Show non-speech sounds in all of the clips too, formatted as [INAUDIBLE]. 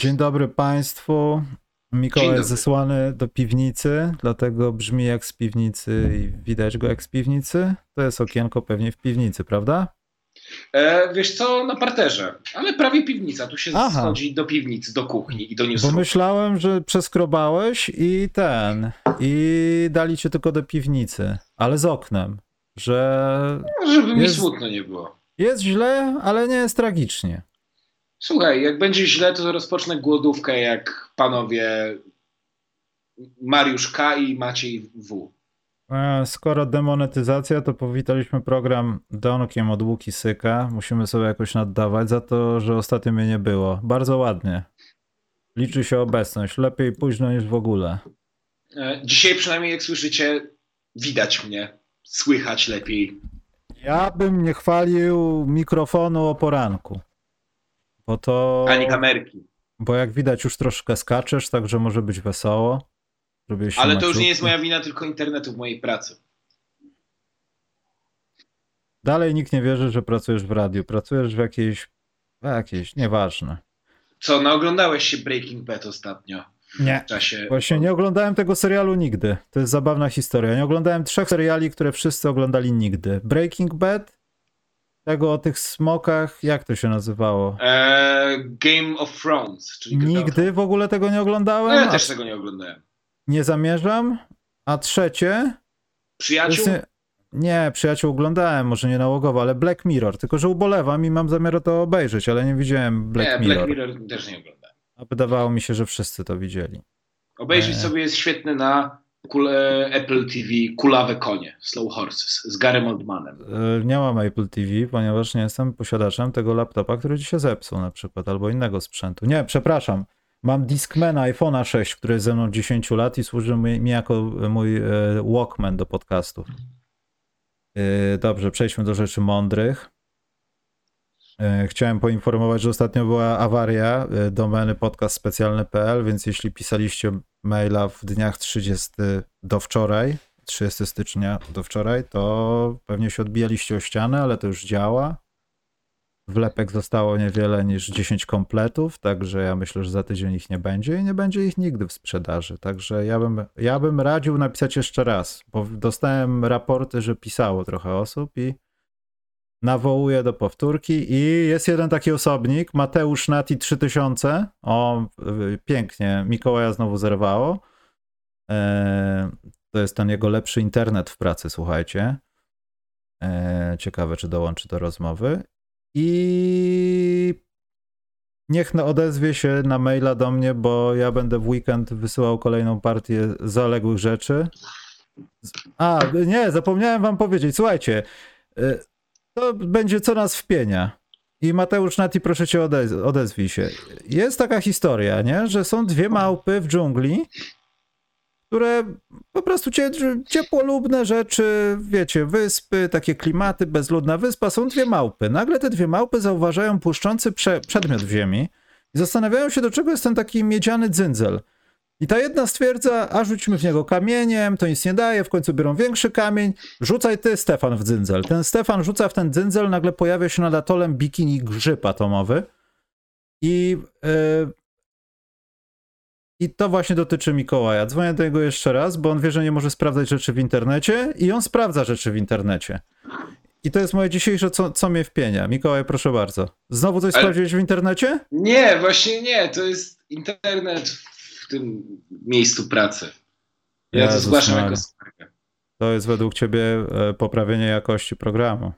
Dzień dobry Państwu. Mikołaj jest zesłany do piwnicy, dlatego brzmi jak z piwnicy i widać go jak z piwnicy. To jest okienko pewnie w piwnicy, prawda? E, wiesz co, na parterze, ale prawie piwnica. Tu się Aha. schodzi do piwnicy, do kuchni i do newsroom. Bo myślałem, że przeskrobałeś i ten, i dali cię tylko do piwnicy, ale z oknem, że... No, żeby mi smutno nie było. Jest źle, ale nie jest tragicznie. Słuchaj, jak będzie źle, to rozpocznę głodówkę jak panowie Mariusz K. i Maciej W. Skoro demonetyzacja, to powitaliśmy program Donkiem od Łuki Syka. Musimy sobie jakoś naddawać za to, że ostatnio mnie nie było. Bardzo ładnie. Liczy się obecność. Lepiej późno niż w ogóle. E, dzisiaj przynajmniej jak słyszycie, widać mnie. Słychać lepiej. Ja bym nie chwalił mikrofonu o poranku. Bo to. Ani kamerki. Bo jak widać, już troszkę skaczesz, także może być wesoło. Ale to już nie jest moja wina, tylko internetu w mojej pracy. Dalej nikt nie wierzy, że pracujesz w radiu. Pracujesz w jakiejś. W jakiejś, nieważne. Co, naoglądałeś się Breaking Bad ostatnio? Nie. Czasie... Właśnie nie oglądałem tego serialu nigdy. To jest zabawna historia. Nie oglądałem trzech seriali, które wszyscy oglądali nigdy. Breaking Bad, tego o tych smokach, jak to się nazywało? Eee, Game of Thrones. Czyli Nigdy w ogóle tego nie oglądałem. No ja też tego nie oglądałem. Nie zamierzam. A trzecie. Przyjaciół? Jest... Nie, przyjaciół oglądałem, może nie nałogowo, ale Black Mirror. Tylko, że ubolewam i mam zamiar to obejrzeć, ale nie widziałem Black nie, Mirror. Black Mirror też nie oglądałem. A wydawało mi się, że wszyscy to widzieli. Obejrzeć e... sobie jest świetny na Apple TV Kulawe Konie, Slow Horses z Garym Oldmanem. E, nie mam Apple TV, ponieważ nie jestem posiadaczem tego laptopa, który ci się zepsuł na przykład, albo innego sprzętu. Nie, przepraszam. Mam Discmana iPhone'a 6, który jest ze mną 10 lat i służy mi, jako mój e, Walkman do podcastów. E, dobrze, przejdźmy do rzeczy mądrych. Chciałem poinformować, że ostatnio była awaria domeny podcastspecjalny.pl, więc jeśli pisaliście maila w dniach 30 do wczoraj, 30 stycznia do wczoraj, to pewnie się odbijaliście o ścianę, ale to już działa. Wlepek zostało niewiele niż 10 kompletów, także ja myślę, że za tydzień ich nie będzie i nie będzie ich nigdy w sprzedaży. Także ja bym, ja bym radził napisać jeszcze raz, bo dostałem raporty, że pisało trochę osób i nawołuję do powtórki. I jest jeden taki osobnik, Mateusz Nati 3000. O, pięknie, Mikołaja znowu zerwało. E, to jest ten jego lepszy internet w pracy, słuchajcie. E, ciekawe, czy dołączy do rozmowy. I niech odezwie się na maila do mnie, bo ja będę w weekend wysyłał kolejną partię zaległych rzeczy. A, nie, zapomniałem wam powiedzieć. Słuchajcie, e, to będzie co nas wpienia. I Mateusz Nati, proszę cię odez odezwij się. Jest taka historia, nie? że są dwie małpy w dżungli, które po prostu ciepłolubne rzeczy, wiecie, wyspy, takie klimaty, bezludna wyspa, są dwie małpy. Nagle te dwie małpy zauważają puszczący prze przedmiot w ziemi i zastanawiają się, do czego jest ten taki miedziany dzyndzel. I ta jedna stwierdza, a rzućmy w niego kamieniem, to nic nie daje, w końcu biorą większy kamień, rzucaj ty Stefan w dzyndzel. Ten Stefan rzuca w ten dzyndzel, nagle pojawia się nad atolem bikini grzyb atomowy i yy, i to właśnie dotyczy Mikołaja. Dzwonię do niego jeszcze raz, bo on wie, że nie może sprawdzać rzeczy w internecie i on sprawdza rzeczy w internecie. I to jest moje dzisiejsze, co, co mnie wpienia. Mikołaj, proszę bardzo. Znowu coś Ale... sprawdziłeś w internecie? Nie, właśnie nie. To jest internet tym miejscu pracy. Ja to zgłaszam jako skargę. To jest według ciebie e, poprawienie jakości programu.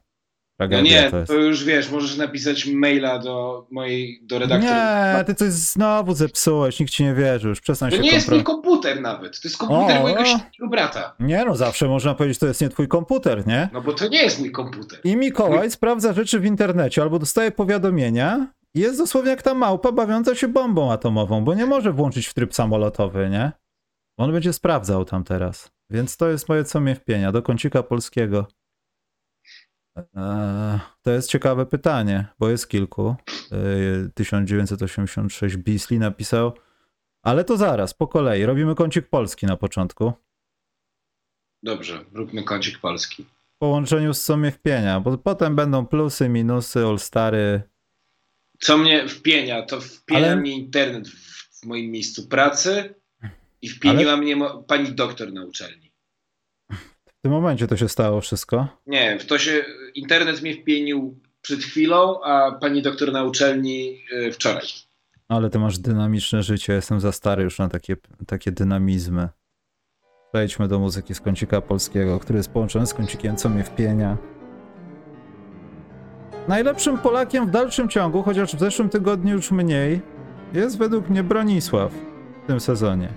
Tragedia no nie, to, to, już wiesz, możesz napisać maila do mojej, do redaktora. Nie, ty coś znowu zepsułeś, nikt ci nie wierzy, już przestań to się To nie jest mój komputer nawet, to jest komputer o, mojego o. brata. Nie no, zawsze można powiedzieć, to jest nie twój komputer, nie? No bo to nie jest mój komputer. I Mikołaj mój... sprawdza rzeczy w internecie albo dostaje powiadomienia jest dosłownie jak ta małpa bawiąca się bombą atomową, bo nie może włączyć w tryb samolotowy, nie? On będzie sprawdzał tam teraz. Więc to jest moje co mnie wpienia, do kącika polskiego. Eee, to jest ciekawe pytanie, bo jest kilku. Eee, 1986 Beasley napisał, ale to zaraz, po kolei. Robimy kącik polski na początku. Dobrze, róbmy kącik polski. W połączeniu z co mnie wpienia, bo potem będą plusy, minusy, all-stary, Co mnie wpienia, to wpienia Ale- mnie internet w, moim miejscu pracy i wpieniła mnie mo- pani doktor na uczelni. W tym momencie to się stało wszystko. Nie, to się internet mnie wpienił przed chwilą, a pani doktor na uczelni y, wczoraj. Ale ty masz dynamiczne życie, jestem za stary już na takie, takie dynamizmy. Przejdźmy do muzyki z kącika polskiego, który jest połączony z kącikiem, co mnie wpienia. Najlepszym Polakiem w dalszym ciągu, chociaż w zeszłym tygodniu już mniej, jest według mnie Bronisław w tym sezonie.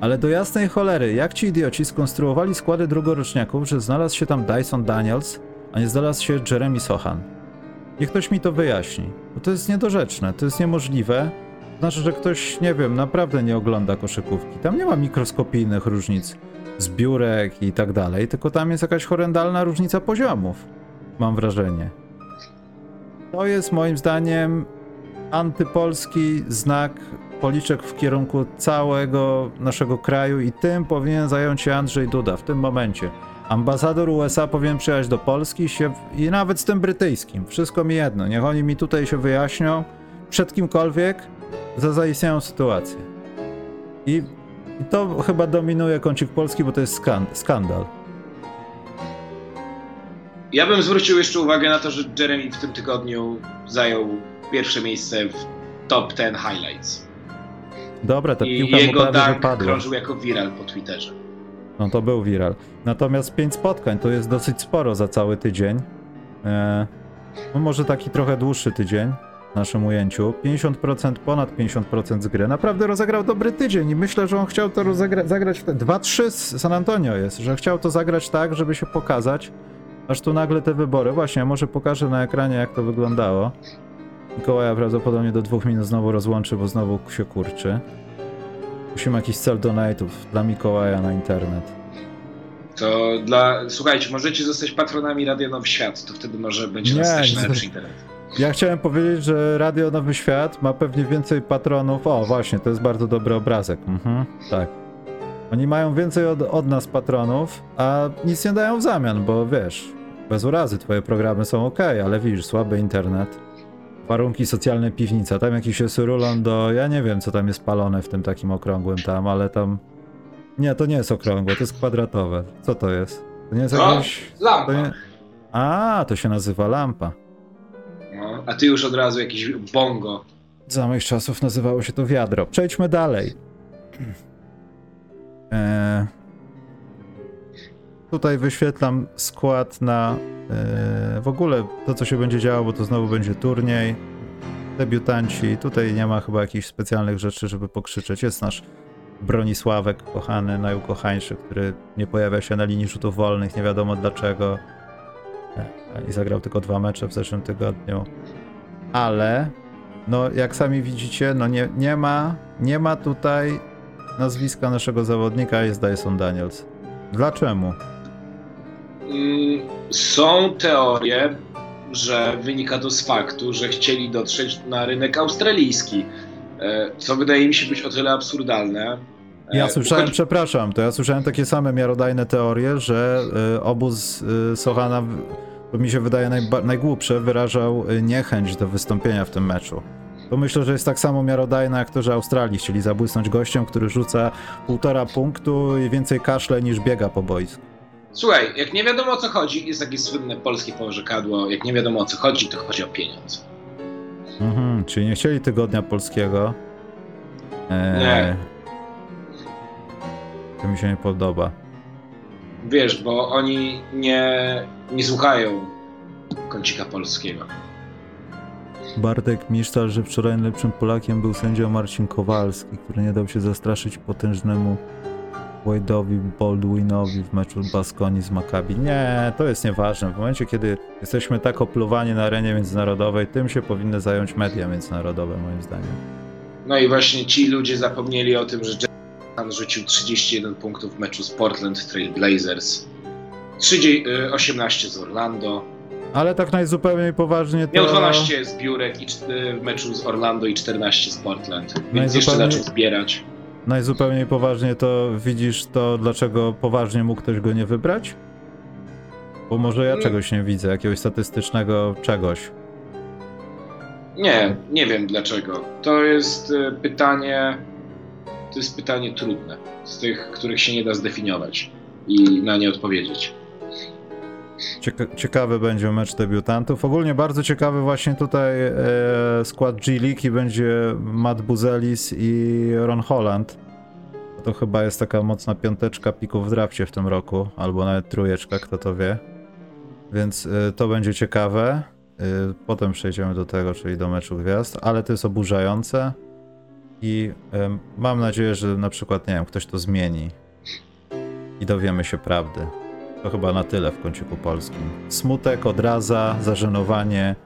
Ale do jasnej cholery, jak ci idioci skonstruowali składy drugoroczniaków, że znalazł się tam Dyson Daniels, a nie znalazł się Jeremy Sochan? Niech ktoś mi to wyjaśni, bo to jest niedorzeczne, to jest niemożliwe. Znaczy, że ktoś, nie wiem, naprawdę nie ogląda koszykówki. Tam nie ma mikroskopijnych różnic zbiórek i tak dalej, tylko tam jest jakaś horrendalna różnica poziomów. Mam wrażenie. To jest moim zdaniem antypolski znak policzek w kierunku całego naszego kraju i tym powinien zająć się Andrzej Duda w tym momencie. Ambasador USA powinien przyjechać do Polski się, i nawet z tym brytyjskim. Wszystko mi jedno. Niech oni mi tutaj się wyjaśnią przed kimkolwiek za zaistniałą sytuację. I, I to chyba dominuje kącik polski, bo to jest skan skandal. Ja bym zwrócił jeszcze uwagę na to, że Jeremy w tym tygodniu zajął pierwsze miejsce w top 10 highlights. Dobra, ta I piłka mu jego prawie dunk krążył jako viral po Twitterze. No to był viral. Natomiast 5 spotkań to jest dosyć sporo za cały tydzień. E, no może taki trochę dłuższy tydzień w naszym ujęciu. 50%, ponad 50% z gry. Naprawdę rozegrał dobry tydzień i myślę, że on chciał to rozegra- zagrać w te 2-3 z San Antonio jest, że chciał to zagrać tak, żeby się pokazać. Aż tu nagle te wybory. Właśnie, może pokażę na ekranie jak to wyglądało. Mikołaja prawdopodobnie do dwóch minut znowu rozłączy, bo znowu się kurczy. Musimy jakiś cel donate'ów dla Mikołaja na internet. To dla. Słuchajcie, możecie zostać patronami Radia Nowy Świat, to wtedy może będzie Nie, nas stać na nie. lepszy internet. Ja chciałem powiedzieć, że Radio Nowy Świat ma pewnie więcej patronów. O, właśnie, to jest bardzo dobry obrazek. Mhm, tak. Oni mają więcej od, od nas patronów, a nic nie dają w zamian, bo wiesz, bez urazy, twoje programy są ok, ale widzisz, słaby internet. Warunki socjalne piwnica, tam jakiś jest rulon do, ja nie wiem co tam jest palone w tym takim okrągłym tam, ale tam... Nie, to nie jest okrągłe, to jest kwadratowe. Co to jest? To nie jest O, jakieś... lampa. To nie... A, to się nazywa lampa. No, a ty już od razu jakiś bongo. Za moich czasów nazywało się to wiadro. Przejdźmy dalej. [CLEARS THROAT] E, tutaj wyświetlam skład na e, w ogóle to, co się będzie działo, bo to znowu będzie turniej. Debiutanci. Tutaj nie ma chyba jakichś specjalnych rzeczy, żeby pokrzyczeć. Jest nasz Bronisławek, kochany, najukochańszy, który nie pojawia się na linii rzutów wolnych, nie wiadomo dlaczego. E, I zagrał tylko dwa mecze w zeszłym tygodniu. Ale no, jak sami widzicie, no nie, nie ma, nie ma tutaj nazwiska naszego zawodnika, jest Dyson Daniels. Dlaczego? Są teorie, że wynika to z faktu, że chcieli dotrzeć na rynek australijski, e, co wydaje mi się być o tyle absurdalne. E, Ja słyszałem, uchodzi- przepraszam, to ja słyszałem takie same miarodajne teorie, że y, obóz Sochana, to mi się wydaje najba, najgłupsze, wyrażał niechęć do wystąpienia w tym meczu. To myślę, że jest tak samo miarodajne jak to, że Australii chcieli zabłysnąć gościem, który rzuca półtora punktu i więcej kaszle niż biega po boisku. Słuchaj, jak nie wiadomo o co chodzi, jest takie słynne polskie porzekadło, jak nie wiadomo o co chodzi, to chodzi o pieniądze. Mhm, czyli nie chcieli tygodnia polskiego. Eee, Nie. To mi się nie podoba. Wiesz, bo oni nie, nie słuchają kącika polskiego. Bartek Misztal, że wczoraj najlepszym Polakiem był sędzia Marcin Kowalski, który nie dał się zastraszyć potężnemu Wade'owi Baldwinowi w meczu Baskoni z Maccabi. Nie, to jest nieważne. W momencie, kiedy jesteśmy tak opluwani na arenie międzynarodowej, tym się powinny zająć media międzynarodowe, moim zdaniem. No i właśnie ci ludzie zapomnieli o tym, że Jason rzucił 31 punktów w meczu z Portland Trail Blazers, 30, y, 18 z Orlando, Ale tak najzupełniej poważnie to... miał 12 zbiórek i w meczu z Orlando i 14 z Portland, więc i jeszcze zaczął zbierać. Najzupełniej poważnie to widzisz to, dlaczego poważnie mógł ktoś go nie wybrać? Bo może ja Mm. czegoś nie widzę, jakiegoś statystycznego czegoś. Nie, nie wiem dlaczego. To jest e, pytanie. To jest pytanie trudne. Z tych, których się nie da zdefiniować i na nie odpowiedzieć. Cieka ciekawy będzie mecz debiutantów. Ogólnie bardzo ciekawy właśnie tutaj e, skład G-League i będzie Matt Buzelis i Ron Holland. To chyba jest taka mocna piąteczka pików w drafcie w tym roku, albo nawet trójeczka, kto to wie. Więc e, to będzie ciekawe. E, potem przejdziemy do tego, czyli do meczu gwiazd, ale to jest oburzające i e, mam nadzieję, że na przykład, nie wiem, ktoś to zmieni i dowiemy się prawdy. To chyba na tyle w kąciku polskim. Smutek, odraza, zażenowanie.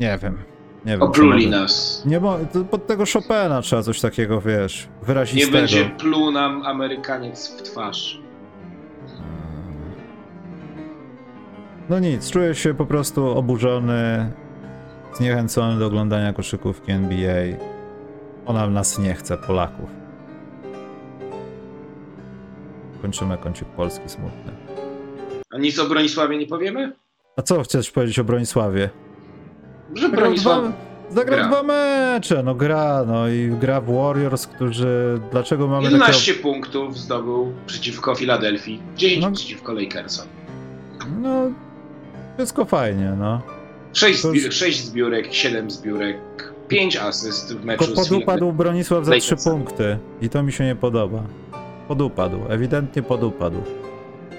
Nie wiem. Nie wiem. Opluli nas. Nie to pod tego Chopina trzeba coś takiego, wiesz, Nie wyrazistego. będzie pluł nam Amerykaniec w twarz. No nic, czuję się po prostu oburzony, zniechęcony do oglądania koszykówki NBA. Ona nas nie chce, Polaków. Kończymy kącik polski smutny. A nic o Bronisławie nie powiemy? A co chcesz powiedzieć o Bronisławie? Że Bronisław. dwa, zagrał gra. dwa mecze, no gra, no i gra w Warriors, którzy... Dlaczego mamy takiego... 11 punktów zdobył przeciwko Filadelfii, 10 No. przeciwko Lakersom. No, wszystko fajnie, no. 6, To zbi- już- 6 zbiórek, 7 zbiórek, 5 asyst w meczu Tylko podupadł Bronisław za trzy Lakersami. punkty i to mi się nie podoba. Podupadł, ewidentnie podupadł.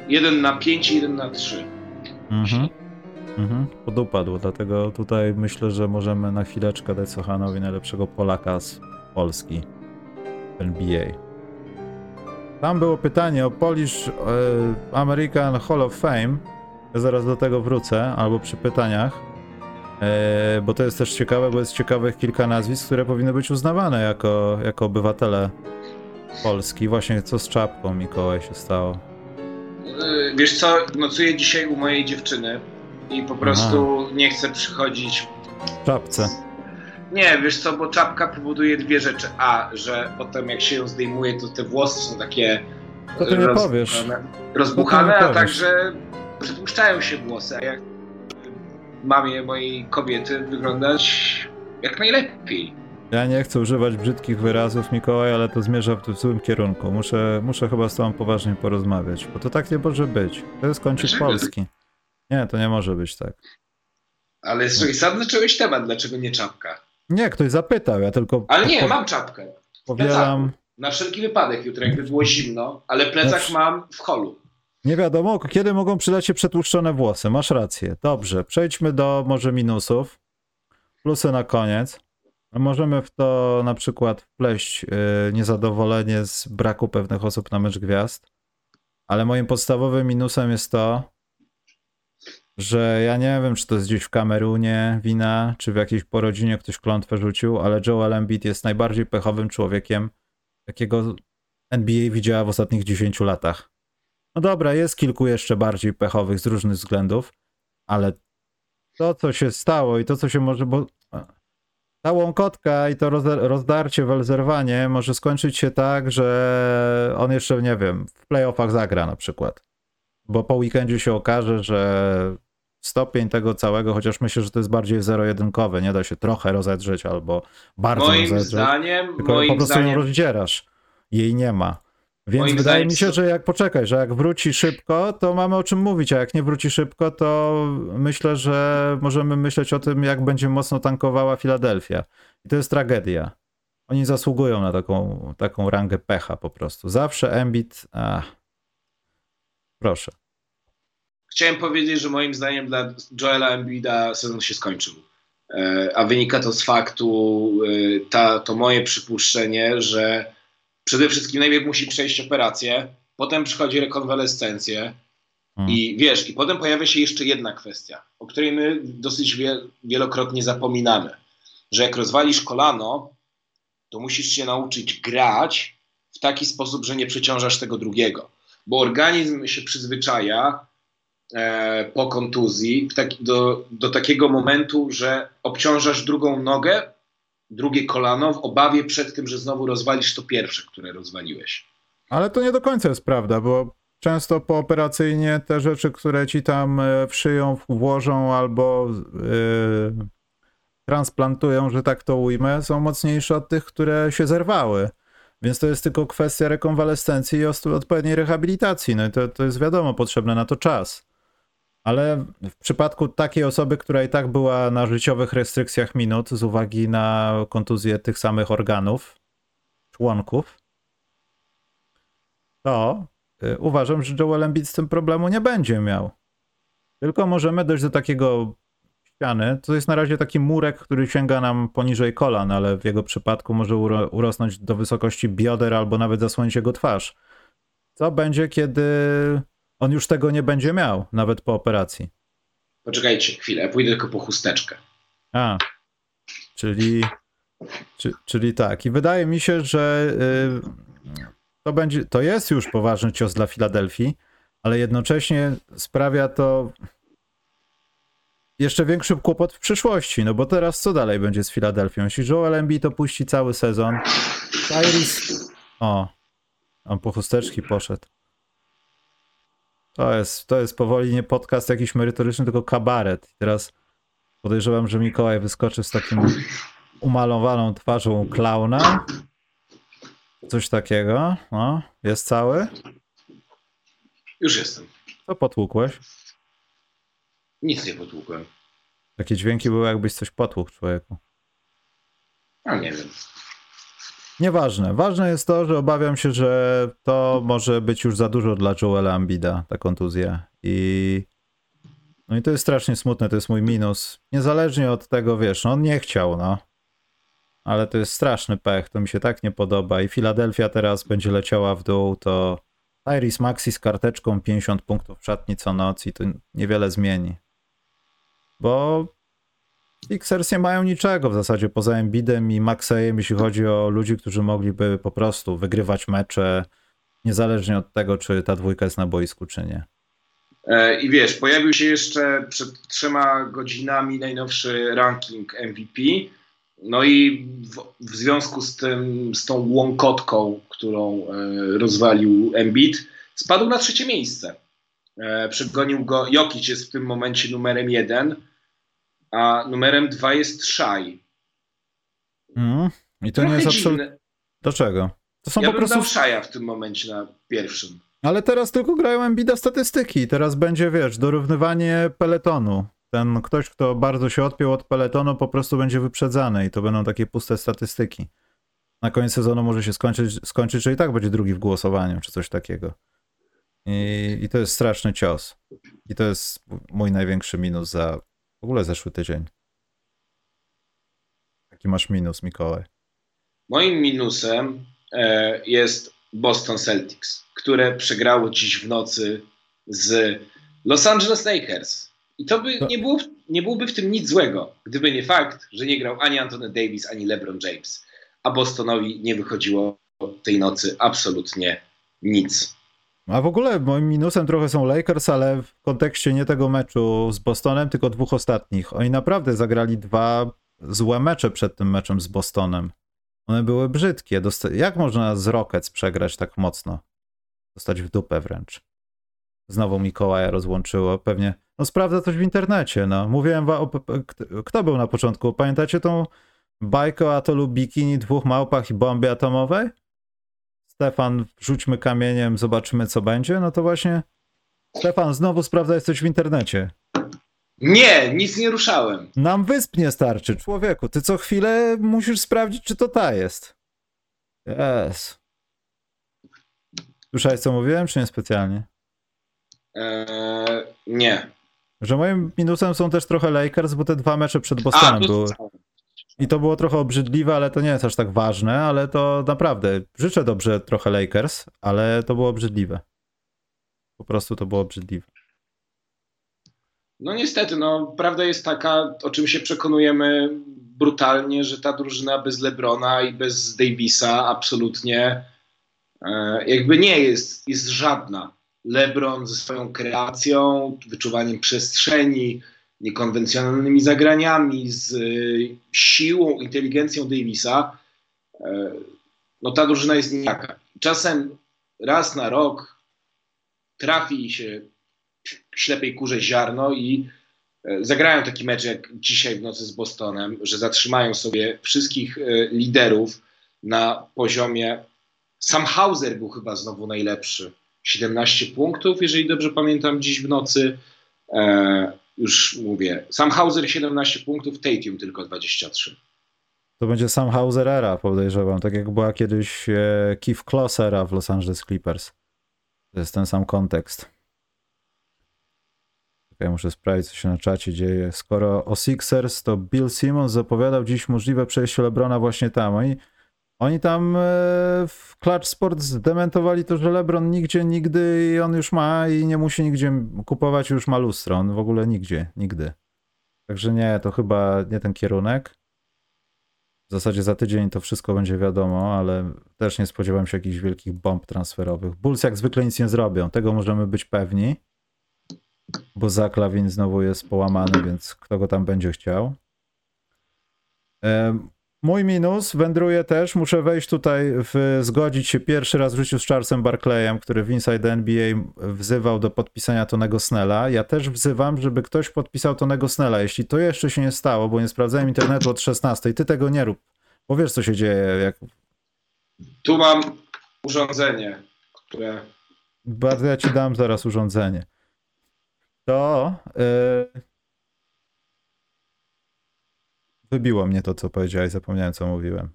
1 na 5 i 1 na 3. Mhm. Mhm. Podupadł, dlatego tutaj myślę, że możemy na chwileczkę dać Sochanowi najlepszego Polaka z Polski NBA. Tam było pytanie o Polish e, American Hall of Fame. Ja zaraz do tego wrócę, albo przy pytaniach. E, bo to jest też ciekawe, bo jest ciekawych kilka nazwisk, które powinny być uznawane jako, jako obywatele Polski. Właśnie co z czapką Mikołaj się stało. Yy, Wiesz co, nocuję dzisiaj u mojej dziewczyny i po prostu nie chcę przychodzić. W czapce. Nie, wiesz co, bo czapka powoduje dwie rzeczy. A, że potem jak się ją zdejmuje, to te włosy są takie To ty nie powiesz. rozbuchane, a także przypuszczają się włosy, a jak mamie mojej kobiety wyglądać jak najlepiej. Ja nie chcę używać brzydkich wyrazów, Mikołaj, ale to zmierza w złym kierunku. Muszę, muszę chyba z tobą poważnie porozmawiać, bo to tak nie może być. To jest Dlaczego? Polski. Nie, to nie może być tak. Ale słuchaj, sam zacząłeś temat, dlaczego nie czapka? Nie, ktoś zapytał, ja tylko Ale nie, po- mam czapkę. powielam. Na wszelki wypadek jutro, jakby było zimno, ale plecak Znaczy- mam w holu. Nie wiadomo, kiedy mogą przydać się przetłuszczone włosy. Masz rację. Dobrze, przejdźmy do może minusów. Plusy na koniec. Możemy w to na przykład wpleść yy, niezadowolenie z braku pewnych osób na mecz gwiazd. Ale moim podstawowym minusem jest to, że ja nie wiem, czy to jest gdzieś w Kamerunie wina, czy w jakiejś porodzinie ktoś klątwę rzucił, ale Joel Embiid jest najbardziej pechowym człowiekiem, jakiego NBA widziała w ostatnich 10 latach. No dobra, jest kilku jeszcze bardziej pechowych z różnych względów, ale to, co się stało i to, co się może, bo ta łąkotka i to roz- rozdarcie, welzerwanie może skończyć się tak, że on jeszcze, nie wiem, w playoffach zagra na przykład. Bo po weekendzie się okaże, że stopień tego całego, chociaż myślę, że to jest bardziej zero-jedynkowe, nie da się trochę rozedrzeć albo bardzo Moim rozedrzeć. zdaniem, Tylko po moim prostu ją zdaniem, rozdzierasz. Jej nie ma. Więc Moim wydaje mi się, że jak poczekaj, że jak wróci szybko, to mamy o czym mówić, a jak nie wróci szybko, to myślę, że możemy myśleć o tym, jak będzie mocno tankowała Filadelfia. I to jest tragedia. Oni zasługują na taką, taką rangę pecha po prostu. Zawsze Embiid. Ach. Proszę. chciałem powiedzieć, że moim zdaniem dla Joela Embida sezon się skończył. E, A wynika to z faktu, e, ta, to moje przypuszczenie, że przede wszystkim najpierw musi przejść operację, potem przychodzi rekonwalescencję Mm. i wiesz, i potem pojawia się jeszcze jedna kwestia, o której my dosyć wie, wielokrotnie zapominamy, że jak rozwalisz kolano, to musisz się nauczyć grać w taki sposób, że nie przeciążasz tego drugiego, bo organizm się przyzwyczaja e, po kontuzji taki, do, do takiego momentu, że obciążasz drugą nogę, drugie kolano w obawie przed tym, że znowu rozwalisz to pierwsze, które rozwaliłeś. Ale to nie do końca jest prawda, bo często pooperacyjnie te rzeczy, które ci tam e, wszyją, włożą albo e, transplantują, że tak to ujmę, są mocniejsze od tych, które się zerwały. Więc to jest tylko kwestia rekonwalescencji i odpowiedniej rehabilitacji. No i to, to jest wiadomo, potrzebne na to czas. Ale w przypadku takiej osoby, która i tak była na życiowych restrykcjach minut z uwagi na kontuzję tych samych organów, członków, to y, uważam, że Joel Embiid z tym problemu nie będzie miał. Tylko możemy dojść do takiego ściany. To jest na razie taki murek, który sięga nam poniżej kolan, ale w jego przypadku może uro urosnąć do wysokości bioder albo nawet zasłonić jego twarz. Co będzie, kiedy on już tego nie będzie miał, nawet po operacji? Poczekajcie chwilę, pójdę tylko po chusteczkę. A, czyli, czy, czyli tak. I wydaje mi się, że y, to, będzie, to jest już poważny cios dla Filadelfii, ale jednocześnie sprawia to jeszcze większy kłopot w przyszłości, no bo teraz co dalej będzie z Filadelfią? Jeśli Joel Embiid opuści cały sezon, Tyrese... O, on po chusteczki poszedł. To jest, to jest powoli nie podcast jakiś merytoryczny, tylko kabaret. I teraz podejrzewam, że Mikołaj wyskoczy z takim umalowaną twarzą klauna. Coś takiego. No, jest cały? Już jestem. Co potłukłeś? Nic nie potłukłem. Takie dźwięki były, jakbyś coś potłukł człowieku. A nie wiem. Nieważne. Ważne jest to, że obawiam się, że to może być już za dużo dla Joela Ambida, ta kontuzja. I no i to jest strasznie smutne, to jest mój minus. Niezależnie od tego, wiesz, no on nie chciał, no. Ale to jest straszny pech, to mi się tak nie podoba. I Filadelfia teraz będzie leciała w dół, to Tyrese Maxi z karteczką 50 punktów w szatni co noc i to niewiele zmieni. Bo Sixers nie mają niczego w zasadzie poza Embidem i Maxejem, jeśli chodzi o ludzi, którzy mogliby po prostu wygrywać mecze, niezależnie od tego, czy ta dwójka jest na boisku, czy nie. E, I wiesz, pojawił się jeszcze przed trzema godzinami najnowszy ranking MVP. No i w, w związku z tym, z tą łąkotką, którą e, rozwalił Embiid, spadł na trzecie miejsce. E, przegonił go, Jokic jest w tym momencie numerem jeden, a numerem dwa jest Shai. Mm, I to Trochę nie jest absolutnie... Dlaczego? To są ja po prostu... Shai'a w tym momencie na pierwszym. Ale teraz tylko grają Embida statystyki. Teraz będzie, wiesz, dorównywanie peletonu. Ten ktoś, kto bardzo się odpiął od peletonu, po prostu będzie wyprzedzany i to będą takie puste statystyki. Na koniec sezonu może się skończyć, skończyć że i tak będzie drugi w głosowaniu, czy coś takiego. I, I to jest straszny cios. I to jest mój największy minus za w ogóle zeszły tydzień. Jaki masz minus, Mikołaj? Moim minusem e, jest Boston Celtics, które przegrało dziś w nocy z Los Angeles Lakers. I to by nie, było, nie byłoby w tym nic złego, gdyby nie fakt, że nie grał ani Anthony Davis, ani LeBron James. A Bostonowi nie wychodziło tej nocy absolutnie nic. A w ogóle moim minusem trochę są Lakers, ale w kontekście nie tego meczu z Bostonem, tylko dwóch ostatnich. Oni naprawdę zagrali dwa złe mecze przed tym meczem z Bostonem. One były brzydkie. Dosta Jak można z Rockets przegrać tak mocno? Dostać w dupę wręcz. Znowu Mikołaja rozłączyło. Pewnie. No sprawdza coś w internecie. No. Mówiłem wam, kto był na początku. Pamiętacie tą bajkę o atolu bikini, dwóch małpach i bombie atomowej? Stefan, rzućmy kamieniem, zobaczymy co będzie, no to właśnie Stefan, znowu sprawdzaj coś w internecie. Nie, nic nie ruszałem. Nam wysp nie starczy, człowieku. Ty co chwilę musisz sprawdzić, czy to ta jest. Yes. Słyszałeś, co mówiłem, czy nie specjalnie? Eee, nie. Że moim minusem są też trochę Lakers, bo te dwa mecze przed Bostonem A, były. I to było trochę obrzydliwe, ale to nie jest aż tak ważne, ale to naprawdę życzę dobrze trochę Lakers, ale to było obrzydliwe. Po prostu to było obrzydliwe. No niestety, no prawda jest taka, o czym się przekonujemy brutalnie, że ta drużyna bez Lebrona i bez Davisa absolutnie e, jakby nie jest, jest żadna. LeBron ze swoją kreacją, wyczuwaniem przestrzeni, niekonwencjonalnymi zagraniami, z y, siłą, inteligencją Davisa, e, no ta drużyna jest nijaka. Czasem raz na rok trafi się ślepej kurze ziarno i e, zagrają taki mecz jak dzisiaj w nocy z Bostonem, że zatrzymają sobie wszystkich e, liderów na poziomie. Sam Hauser był chyba znowu najlepszy. 17 punktów, jeżeli dobrze pamiętam, dziś w nocy. Już mówię. Sam Hauser 17 punktów, Tatum tylko 23. To będzie sam Hauser era, podejrzewam. Tak jak była kiedyś e, Keith Kloss era w Los Angeles Clippers. To jest ten sam kontekst. Ja muszę sprawdzić, co się na czacie dzieje. Skoro o Sixers, to Bill Simmons zapowiadał dziś możliwe przejście LeBrona właśnie tam. Oni, oni tam e, w Clutch Sports zdementowali to, że LeBron nigdzie, nigdy i on już ma i nie musi nigdzie kupować, już ma lustro. On w ogóle nigdzie, nigdy. Także nie, to chyba nie ten kierunek. W zasadzie za tydzień to wszystko będzie wiadomo, ale też nie spodziewam się jakichś wielkich bomb transferowych. Bulls jak zwykle nic nie zrobią, tego możemy być pewni, bo Zaklawin znowu jest połamany, więc kto go tam będzie chciał. Mój minus wędruje też, muszę wejść tutaj, w, zgodzić się pierwszy raz w życiu z Charlesem Barclayem, który w Inside NBA wzywał do podpisania Tonego Snella. Ja też wzywam, żeby ktoś podpisał Tonego Snella. Jeśli to jeszcze się nie stało, bo nie sprawdzałem internetu od 16, ty tego nie rób, bo wiesz co się dzieje. Jak... Tu mam urządzenie, które... Bardzo ja ci dam zaraz urządzenie. To... Yy Wybiło mnie to, co powiedziałeś, zapomniałem, co mówiłem.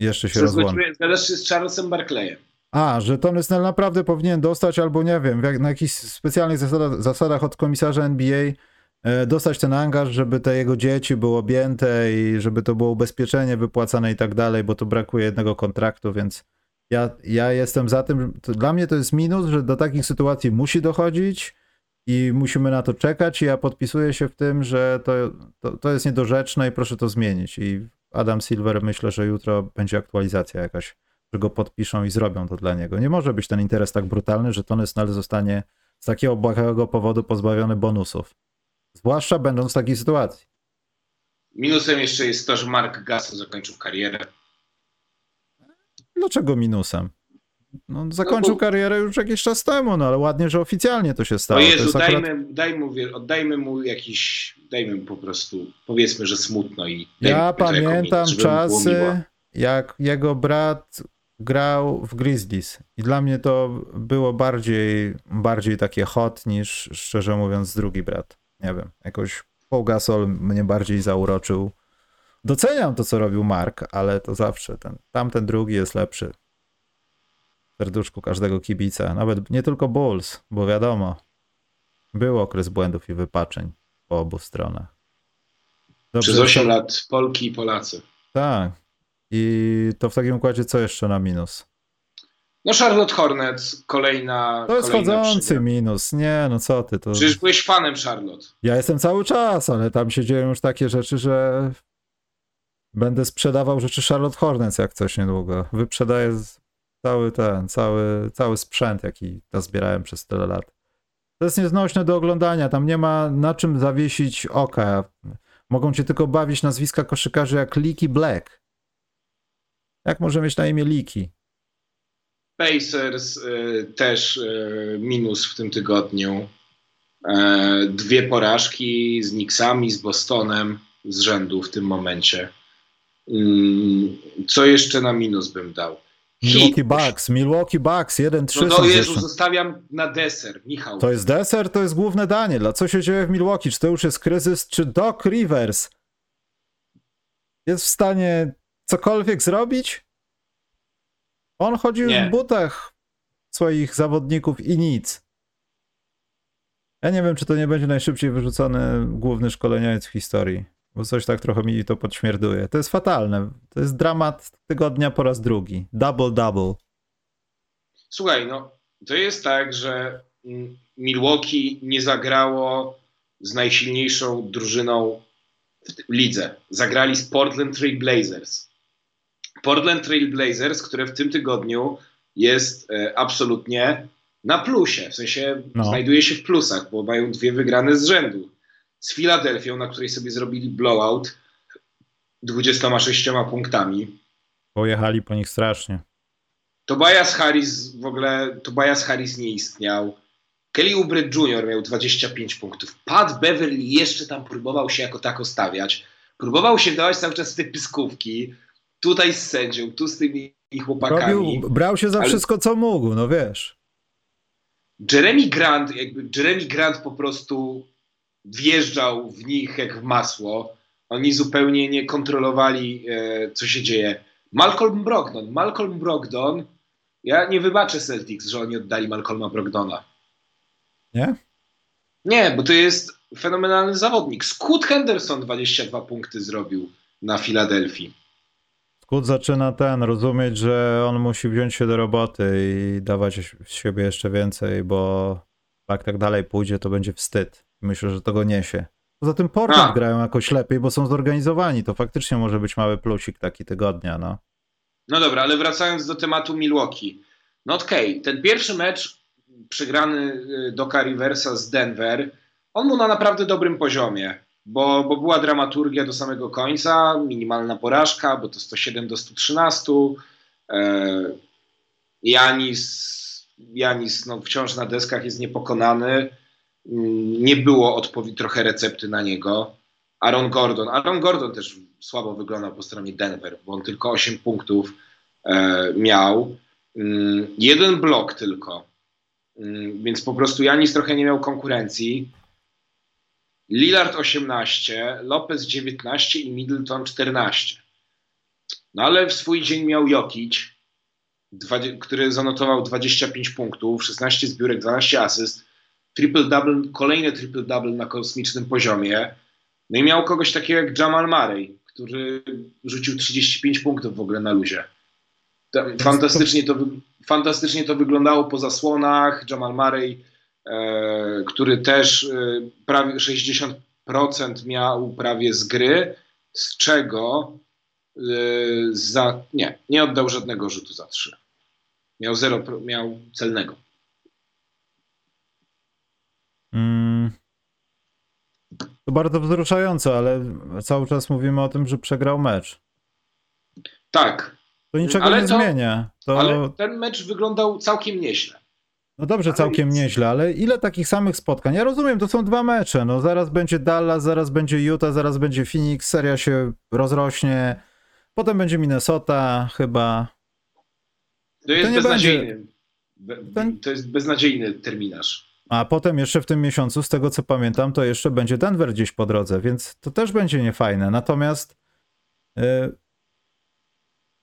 Jeszcze się rozłączyłem. Zgadzasz się z Charlesem Barclayem. A, że Tony Snell naprawdę powinien dostać, albo nie wiem, jak, na jakichś specjalnych zasadach, zasadach od komisarza NBA e, dostać ten angaż, żeby te jego dzieci były objęte i żeby to było ubezpieczenie wypłacane i tak dalej, bo to brakuje jednego kontraktu, więc ja, ja jestem za tym, dla mnie to jest minus, że do takich sytuacji musi dochodzić i musimy na to czekać. I ja podpisuję się w tym, że to, to, to jest niedorzeczne i proszę to zmienić. I Adam Silver myślę, że jutro będzie aktualizacja jakaś, że go podpiszą i zrobią to dla niego. Nie może być ten interes tak brutalny, że Tony Snell zostanie z takiego błahego powodu pozbawiony bonusów. Zwłaszcza będąc w takiej sytuacji. Minusem jeszcze jest to, że Mark Gasol zakończył karierę. Dlaczego minusem? No, zakończył no, bo... karierę już jakiś czas temu, no ale ładnie, że oficjalnie to się stało. O Jezu, dajmy, akurat... daj mu, oddajmy mu jakiś, dajmy mu po prostu, powiedzmy, że smutno i Ja pamiętam czasy, jak jego brat grał w Grizzlies i dla mnie to było bardziej, bardziej takie hot niż, szczerze mówiąc, drugi brat. Nie wiem, jakoś Paul Gasol mnie bardziej zauroczył. Doceniam to, co robił Mark, ale to zawsze ten, tamten drugi jest lepszy serduszku każdego kibica. Nawet nie tylko Bulls, bo wiadomo, był okres błędów i wypaczeń po obu stronach. Dobrze, Przez 8 to... lat Polki i Polacy. Tak. I to w takim układzie co jeszcze na minus? No Charlotte Hornets, kolejna... To jest chodzący minus. Nie, no co ty. To... Przecież byłeś fanem Charlotte. Ja jestem cały czas, ale tam się dzieją już takie rzeczy, że będę sprzedawał rzeczy Charlotte Hornets jak coś niedługo. Wyprzedaję Cały ten, cały, cały sprzęt, jaki zbierałem przez tyle lat. To jest nieznośne do oglądania, tam nie ma na czym zawiesić oka. Mogą cię tylko bawić nazwiska koszykarzy jak Leaky Black. Jak może mieć na imię Leaky? Pacers y, też y, minus w tym tygodniu. Y, dwie porażki z Knicksami, z Bostonem z rzędu w tym momencie. Mm, co jeszcze na minus bym dał? Milwaukee Bucks, Milwaukee Bucks, 1-3 No to Jezu, zostawiam na deser, Michał. To jest deser, to jest główne danie. Dla co się dzieje w Milwaukee? Czy to już jest kryzys, czy Doc Rivers jest w stanie cokolwiek zrobić? On chodził Nie. w butach swoich zawodników i nic. Ja nie wiem, czy to nie będzie najszybciej wyrzucony główny szkoleniowiec w historii. Bo coś tak trochę mi to podśmierduje. To jest fatalne. To jest dramat tygodnia po raz drugi. Double, double. Słuchaj, no to jest tak, że Milwaukee nie zagrało z najsilniejszą drużyną w lidze. Zagrali z Portland Trail Blazers. Portland Trail Blazers, które w tym tygodniu jest e, absolutnie na plusie. W sensie no. znajduje się w plusach, bo mają dwie wygrane z rzędu z Filadelfią, na której sobie zrobili blowout 26 punktami. Pojechali po nich strasznie. Tobias Harris w ogóle, Tobias Harris nie istniał. Kelly Oubre Jr. miał 25 punktów. Pat Beverly jeszcze tam próbował się jako tako stawiać. Próbował się dawać cały czas w te pyskówki. Tutaj z sędzią, tu z tymi chłopakami. Robił, brał się za Ale- wszystko, co mógł, no wiesz. Jeremy Grant, jakby Jeremy Grant po prostu wjeżdżał w nich jak w masło. Oni zupełnie nie kontrolowali, e, co się dzieje. Malcolm Brogdon. Malcolm Brogdon. Ja nie wybaczę Celtics, że oni oddali Malcolma Brogdona. Nie? Nie, bo to jest fenomenalny zawodnik. Scoot Henderson 22 punkty zrobił na Filadelfii. Skut zaczyna ten, rozumieć, że on musi wziąć się do roboty i dawać z siebie jeszcze więcej, bo jak tak dalej pójdzie, to będzie wstyd. Myślę, że to go niesie. Poza tym Portland A. grają jakoś lepiej, bo są zorganizowani. To faktycznie może być mały plusik taki tygodnia, no. No dobra, ale wracając do tematu Milwaukee. No okej, ten pierwszy mecz przegrany y, Doka Riversa z Denver, on był na naprawdę dobrym poziomie, bo, bo była dramaturgia do samego końca, minimalna porażka, bo to 107 do 113. E, Janis, Janis no, wciąż na deskach jest niepokonany. Nie było odpowiedzi trochę recepty na niego. Aaron Gordon. Aaron Gordon też słabo wyglądał po stronie Denver, bo on tylko 8 punktów e, miał. Mm, jeden blok tylko. Mm, więc po prostu Janis trochę nie miał konkurencji. Lillard 18, Lopez 19 i Middleton 14. No ale w swój dzień miał dwadzie- który zanotował 25 punktów, 16 zbiórek, 12 asyst, triple-double, kolejne triple-double na kosmicznym poziomie. No i miał kogoś takiego jak Jamal Murray, który rzucił 35 punktów w ogóle na luzie. Fantastycznie to, fantastycznie to wyglądało po zasłonach. Jamal Murray, e, który też e, prawie 60% miał prawie z gry, z czego e, za, nie, nie oddał żadnego rzutu za trzy. Miał zero, miał celnego. Mm. To bardzo wzruszające, ale cały czas mówimy o tym, że przegrał mecz. Tak, To niczego Ale nie to- zmienia. To... ale ten mecz wyglądał całkiem nieźle. No dobrze, całkiem nieźle, ale ile takich samych spotkań? Ja rozumiem, to są dwa mecze. No zaraz będzie Dallas, zaraz będzie Utah, zaraz będzie Phoenix, seria się rozrośnie. Potem będzie Minnesota chyba. To jest nie beznadziejny. Be, Ten- To jest beznadziejny terminarz. A potem jeszcze w tym miesiącu, z tego co pamiętam, to jeszcze będzie Denver gdzieś po drodze, więc to też będzie niefajne. Natomiast y,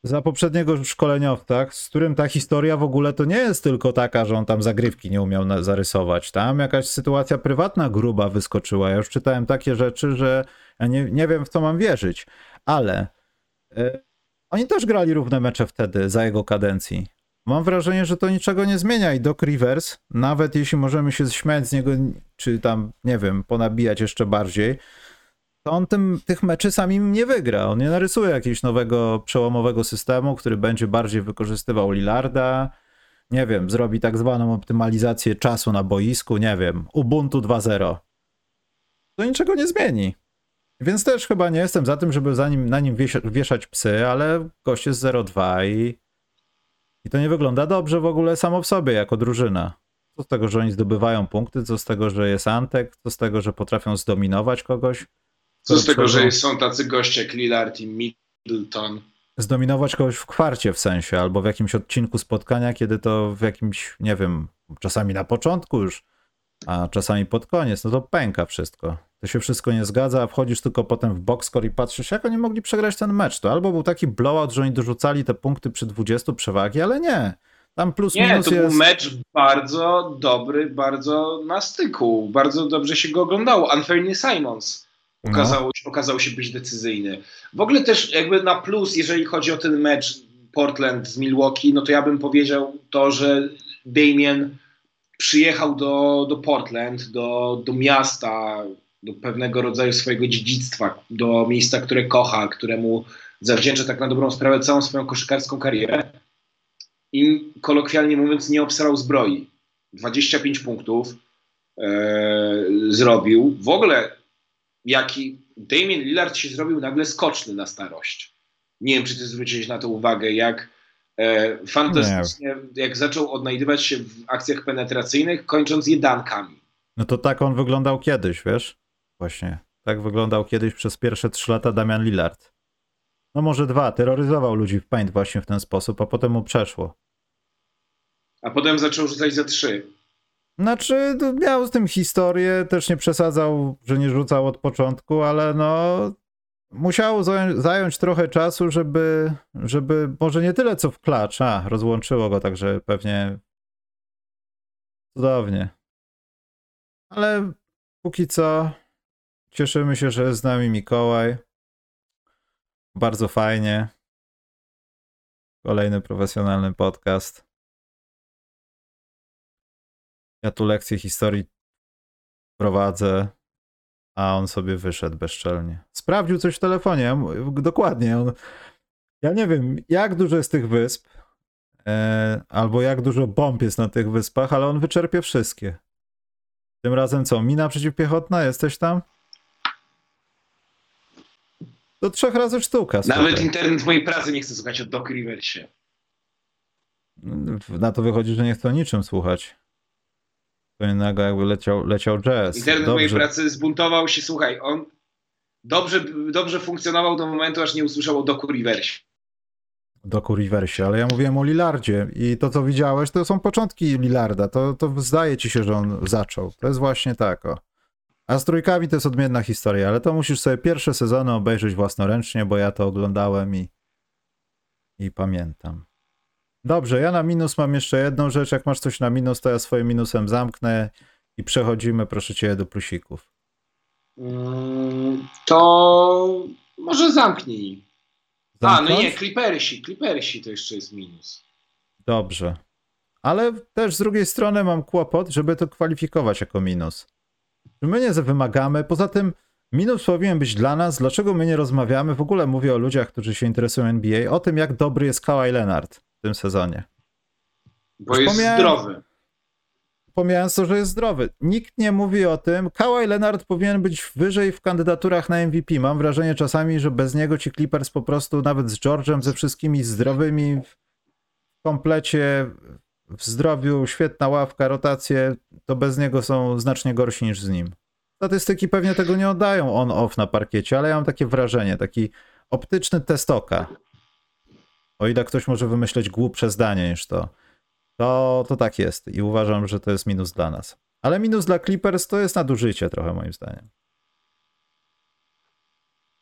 za poprzedniego szkoleniowca, z którym ta historia w ogóle to nie jest tylko taka, że on tam zagrywki nie umiał na, zarysować. Tam jakaś sytuacja prywatna gruba wyskoczyła. Ja już czytałem takie rzeczy, że ja nie, nie wiem w co mam wierzyć, ale y, oni też grali równe mecze wtedy za jego kadencji. Mam wrażenie, że to niczego nie zmienia i Doc Rivers, nawet jeśli możemy się śmiać z niego, czy tam, nie wiem, ponabijać jeszcze bardziej, to on tym, tych meczy samim nie wygra. On nie narysuje jakiegoś nowego, przełomowego systemu, który będzie bardziej wykorzystywał Lillarda, nie wiem, zrobi tak zwaną optymalizację czasu na boisku, nie wiem, Ubuntu 2.0. To niczego nie zmieni. Więc też chyba nie jestem za tym, żeby za nim, na nim wiesza- wieszać psy, ale gość jest 0.2 i i to nie wygląda dobrze w ogóle samo w sobie, jako drużyna. Co z tego, że oni zdobywają punkty, co z tego, że jest Antek, co z tego, że potrafią zdominować kogoś. Co z tego, że są tacy goście jak Lillard i Middleton? Zdominować kogoś w kwarcie w sensie, albo w jakimś odcinku spotkania, kiedy to w jakimś, nie wiem, czasami na początku już, a czasami pod koniec, no to pęka wszystko. To się wszystko nie zgadza, a wchodzisz tylko potem w boxscore i patrzysz, jak oni mogli przegrać ten mecz. To albo był taki blowout, że oni dorzucali te punkty przy 20 przewagi, ale nie. Tam plus Nie, minus to był jest... mecz bardzo dobry, bardzo na styku. Bardzo dobrze się go oglądało. Anthony Simons No. okazał, okazał się być decyzyjny. W ogóle też jakby na plus, jeżeli chodzi o ten mecz Portland z Milwaukee, no to ja bym powiedział to, że Damien przyjechał do, do Portland, do, do miasta, do pewnego rodzaju swojego dziedzictwa, do miejsca, które kocha, któremu zawdzięcza tak na dobrą sprawę całą swoją koszykarską karierę i kolokwialnie mówiąc nie obsrał zbroi. 25 punktów e, zrobił. W ogóle jaki Damien Lillard się zrobił nagle skoczny na starość. Nie wiem, czy ty zwróciłeś na to uwagę, jak fantastycznie, nie. jak zaczął odnajdywać się w akcjach penetracyjnych, kończąc jedankami. No to tak on wyglądał kiedyś, wiesz? Właśnie. Tak wyglądał kiedyś przez pierwsze trzy lata Damian Lillard. No może dwa. Terroryzował ludzi w paint właśnie w ten sposób, a potem mu przeszło. A potem zaczął rzucać za trzy. Znaczy, miał z tym historię, też nie przesadzał, że nie rzucał od początku, ale no musiało zająć, trochę czasu, żeby, żeby może nie tyle co w klacz, a rozłączyło go, także pewnie cudownie. Ale póki co cieszymy się, że jest z nami Mikołaj. Bardzo fajnie. Kolejny profesjonalny podcast. Ja tu lekcję historii prowadzę, a on sobie wyszedł bezczelnie. Sprawdził coś w telefonie, dokładnie. On, ja nie wiem, jak dużo jest tych wysp, e, albo jak dużo bomb jest na tych wyspach, ale on wyczerpie wszystkie. Tym razem co, mina przeciwpiechotna? Jesteś tam? Do trzech razy sztuka. Nawet internet w mojej pracy nie chce słuchać o Doc Riversie. Na to wychodzi, że nie chce o niczym słuchać. Co innego jakby leciał, leciał jazz. Internet Dobrze. mojej pracy zbuntował się, słuchaj, on dobrze, dobrze funkcjonował do momentu, aż nie usłyszał o Doku Riversie. Doku Riversie, ale ja mówiłem o Lillardzie i to, co widziałeś, to są początki Lillarda. To, to zdaje ci się, że on zaczął. To jest właśnie tak, o. A z trójkami to jest odmienna historia, ale to musisz sobie pierwsze sezony obejrzeć własnoręcznie, bo ja to oglądałem i, i pamiętam. Dobrze, ja na minus mam jeszcze jedną rzecz. Jak masz coś na minus, to ja swoim minusem zamknę i przechodzimy, proszę cię, do plusików. Mm, to może zamknij. A, no nie, Clippersi. Clippersi to jeszcze jest minus. Dobrze. Ale też z drugiej strony mam kłopot, żeby to kwalifikować jako minus. My nie wymagamy. Poza tym minus powinien być dla nas. Dlaczego my nie rozmawiamy? W ogóle mówię o ludziach, którzy się interesują NBA, o tym, jak dobry jest Kawhi Leonard tym sezonie. Bo jest zdrowy. Pomijając to, że jest zdrowy. Nikt nie mówi o tym. Kawhi Leonard powinien być wyżej w kandydaturach na MVP. Mam wrażenie czasami, że bez niego ci Clippers po prostu nawet z George'em, ze wszystkimi zdrowymi w komplecie w zdrowiu, świetna ławka, rotacje, to bez niego są znacznie gorsi niż z nim. Statystyki pewnie tego nie oddają on-off na parkiecie, ale ja mam takie wrażenie, taki optyczny test oka. O ile ktoś może wymyśleć głupsze zdanie niż to, to, to tak jest i uważam, że to jest minus dla nas. Ale minus dla Clippers to jest nadużycie trochę moim zdaniem.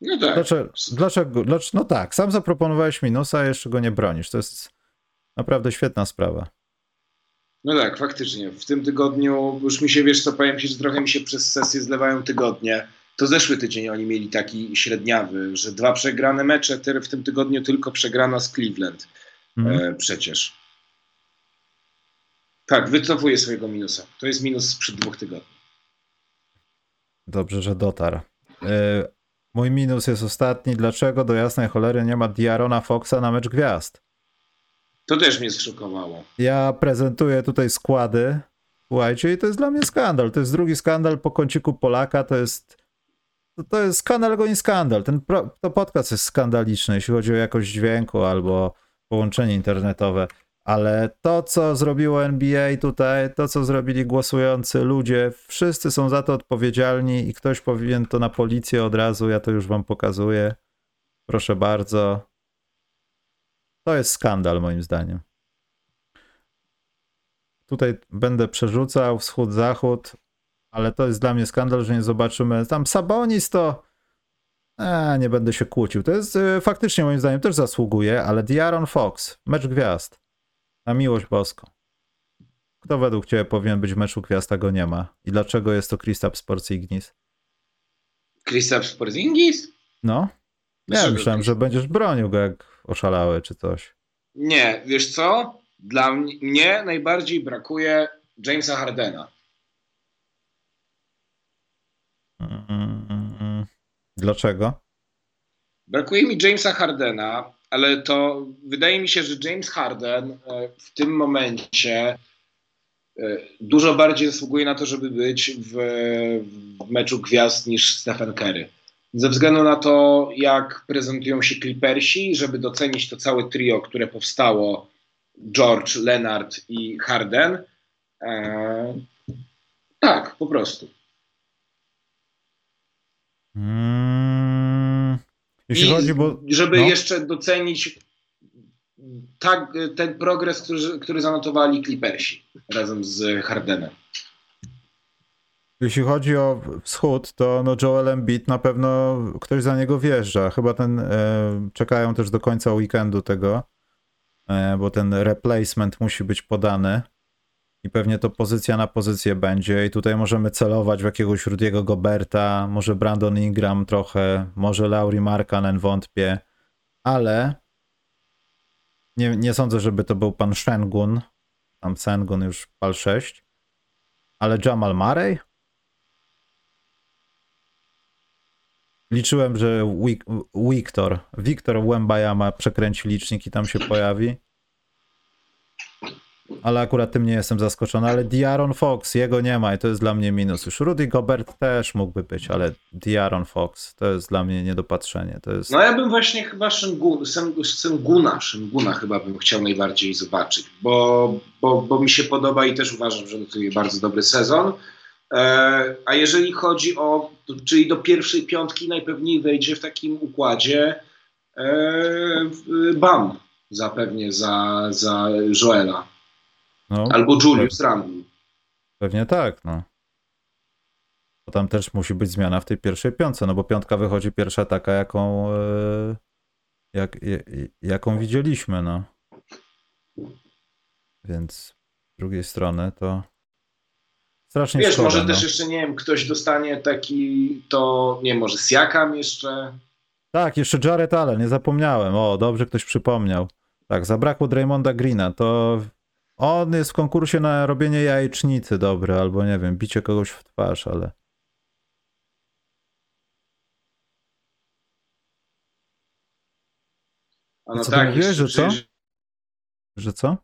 No tak. Dlaczego, dlaczego, dlaczego, no tak, sam zaproponowałeś minusa, a jeszcze go nie bronisz. To jest naprawdę świetna sprawa. No tak, faktycznie. W tym tygodniu już mi się, wiesz co, powiem ci, że trochę mi się przez sesję zlewają tygodnie. To zeszły tydzień oni mieli taki średniawy, że dwa przegrane mecze, w tym tygodniu tylko przegrana z Cleveland. Mm. Przecież. Tak, wycofuję swojego minusa. To jest minus sprzed dwóch tygodni. Dobrze, że dotarł. E, mój minus jest ostatni. Dlaczego do jasnej cholery nie ma Diarona Foxa na mecz gwiazd? To też mnie zszokowało. Ja prezentuję tutaj składy. Słuchajcie, i to jest dla mnie skandal. To jest drugi skandal po kąciku Polaka. To jest. To, jest skandal, go nie skandal. Ten pro, to podcast jest skandaliczny, jeśli chodzi o jakość dźwięku albo połączenie internetowe. Ale to, co zrobiło NBA tutaj, to, co zrobili głosujący ludzie, wszyscy są za to odpowiedzialni i ktoś powinien to na policję od razu. Ja to już wam pokazuję. Proszę bardzo. To jest skandal moim zdaniem. Tutaj będę przerzucał wschód-zachód, ale to jest dla mnie skandal, że nie zobaczymy. Tam Sabonis to. E, nie będę się kłócił. To jest e, faktycznie moim zdaniem też zasługuje, ale Diaron Fox, mecz gwiazd. Na miłość boską. Kto według Ciebie powinien być w meczu gwiazd, a go nie ma? I dlaczego jest to Kristaps Porzingis? Kristaps Porzingis? No. Ja myślałem, że będziesz bronił go jak oszalały czy coś. Nie, wiesz co? Dla mnie najbardziej brakuje Jamesa Hardena. Dlaczego? Brakuje mi Jamesa Hardena, ale to wydaje mi się, że James Harden e, w tym momencie e, dużo bardziej zasługuje na to, żeby być w, w meczu gwiazd niż Stephen Curry. ze względu na to, jak prezentują się Clippersi, żeby docenić to całe trio, które powstało, George, Leonard i Harden. E, tak, po prostu. Mm, jeśli I chodzi, bo... Żeby no. jeszcze docenić tak, ten progres, który, który zanotowali Clippersi razem z Hardenem. Jeśli chodzi o wschód, to no Joel Embiid na pewno ktoś za niego wjeżdża. Chyba ten e, czekają też do końca weekendu tego, e, bo ten replacement musi być podany i pewnie to pozycja na pozycję będzie i tutaj możemy celować w jakiegoś Rudiego Goberta, może Brandon Ingram trochę, może Lauri Markkanen wątpię, ale nie, nie sądzę, żeby to był pan Shengun, tam Sengun już pal 6, ale Jamal Murray? Liczyłem, że Wik- Wiktor, Wiktor Wembayama przekręci licznik i tam się pojawi. Ale akurat tym nie jestem zaskoczony. Ale Diaron Fox, jego nie ma i to jest dla mnie minus. Już Rudy Gobert też mógłby być, ale Diaron Fox to jest dla mnie niedopatrzenie. To jest... No ja bym właśnie chyba Senguna, Shenguna chyba bym chciał najbardziej zobaczyć, bo, bo, bo mi się podoba i też uważam, że notuje bardzo dobry sezon. E, a jeżeli chodzi o, czyli do pierwszej piątki najpewniej wejdzie w takim układzie e, Bam zapewnie za, za Joela. No, Albo Julius Randle. Pewnie tak, no. Bo tam też musi być zmiana w tej pierwszej piątce, no bo piątka wychodzi pierwsza taka, jaką, e, jak, jaką widzieliśmy, no. Więc z drugiej strony to strasznie Wiesz, szkoda, może no. też jeszcze, nie wiem, ktoś dostanie taki, to nie wiem, może Siakam jeszcze. Tak, jeszcze Jared Allen, nie zapomniałem. O, dobrze ktoś przypomniał. Tak, zabrakło Draymonda Greena, to on jest w konkursie na robienie jajecznicy dobry, albo nie wiem, bicie kogoś w twarz, ale... A no Co tak, mówiłeś, że co? Że co?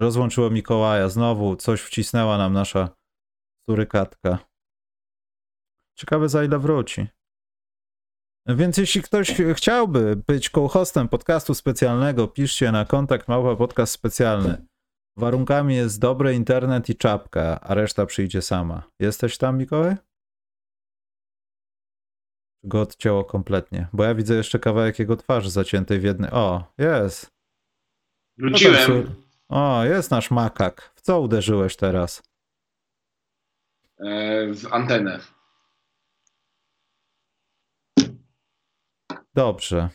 Rozłączyło Mikołaja. Znowu coś wcisnęła nam nasza surykatka. Ciekawe za ile wróci. Więc jeśli ktoś chciałby być co-hostem podcastu specjalnego, piszcie na kontakt małpa podcast specjalny. Warunkami jest dobry internet i czapka, a reszta przyjdzie sama. Jesteś tam, Mikołaj? Go odcięło kompletnie, bo ja widzę jeszcze kawałek jego twarzy zaciętej w jednej. O, jest. Wróciłem O, jest nasz makak. W co uderzyłeś teraz? e, w antenę. Dobrze.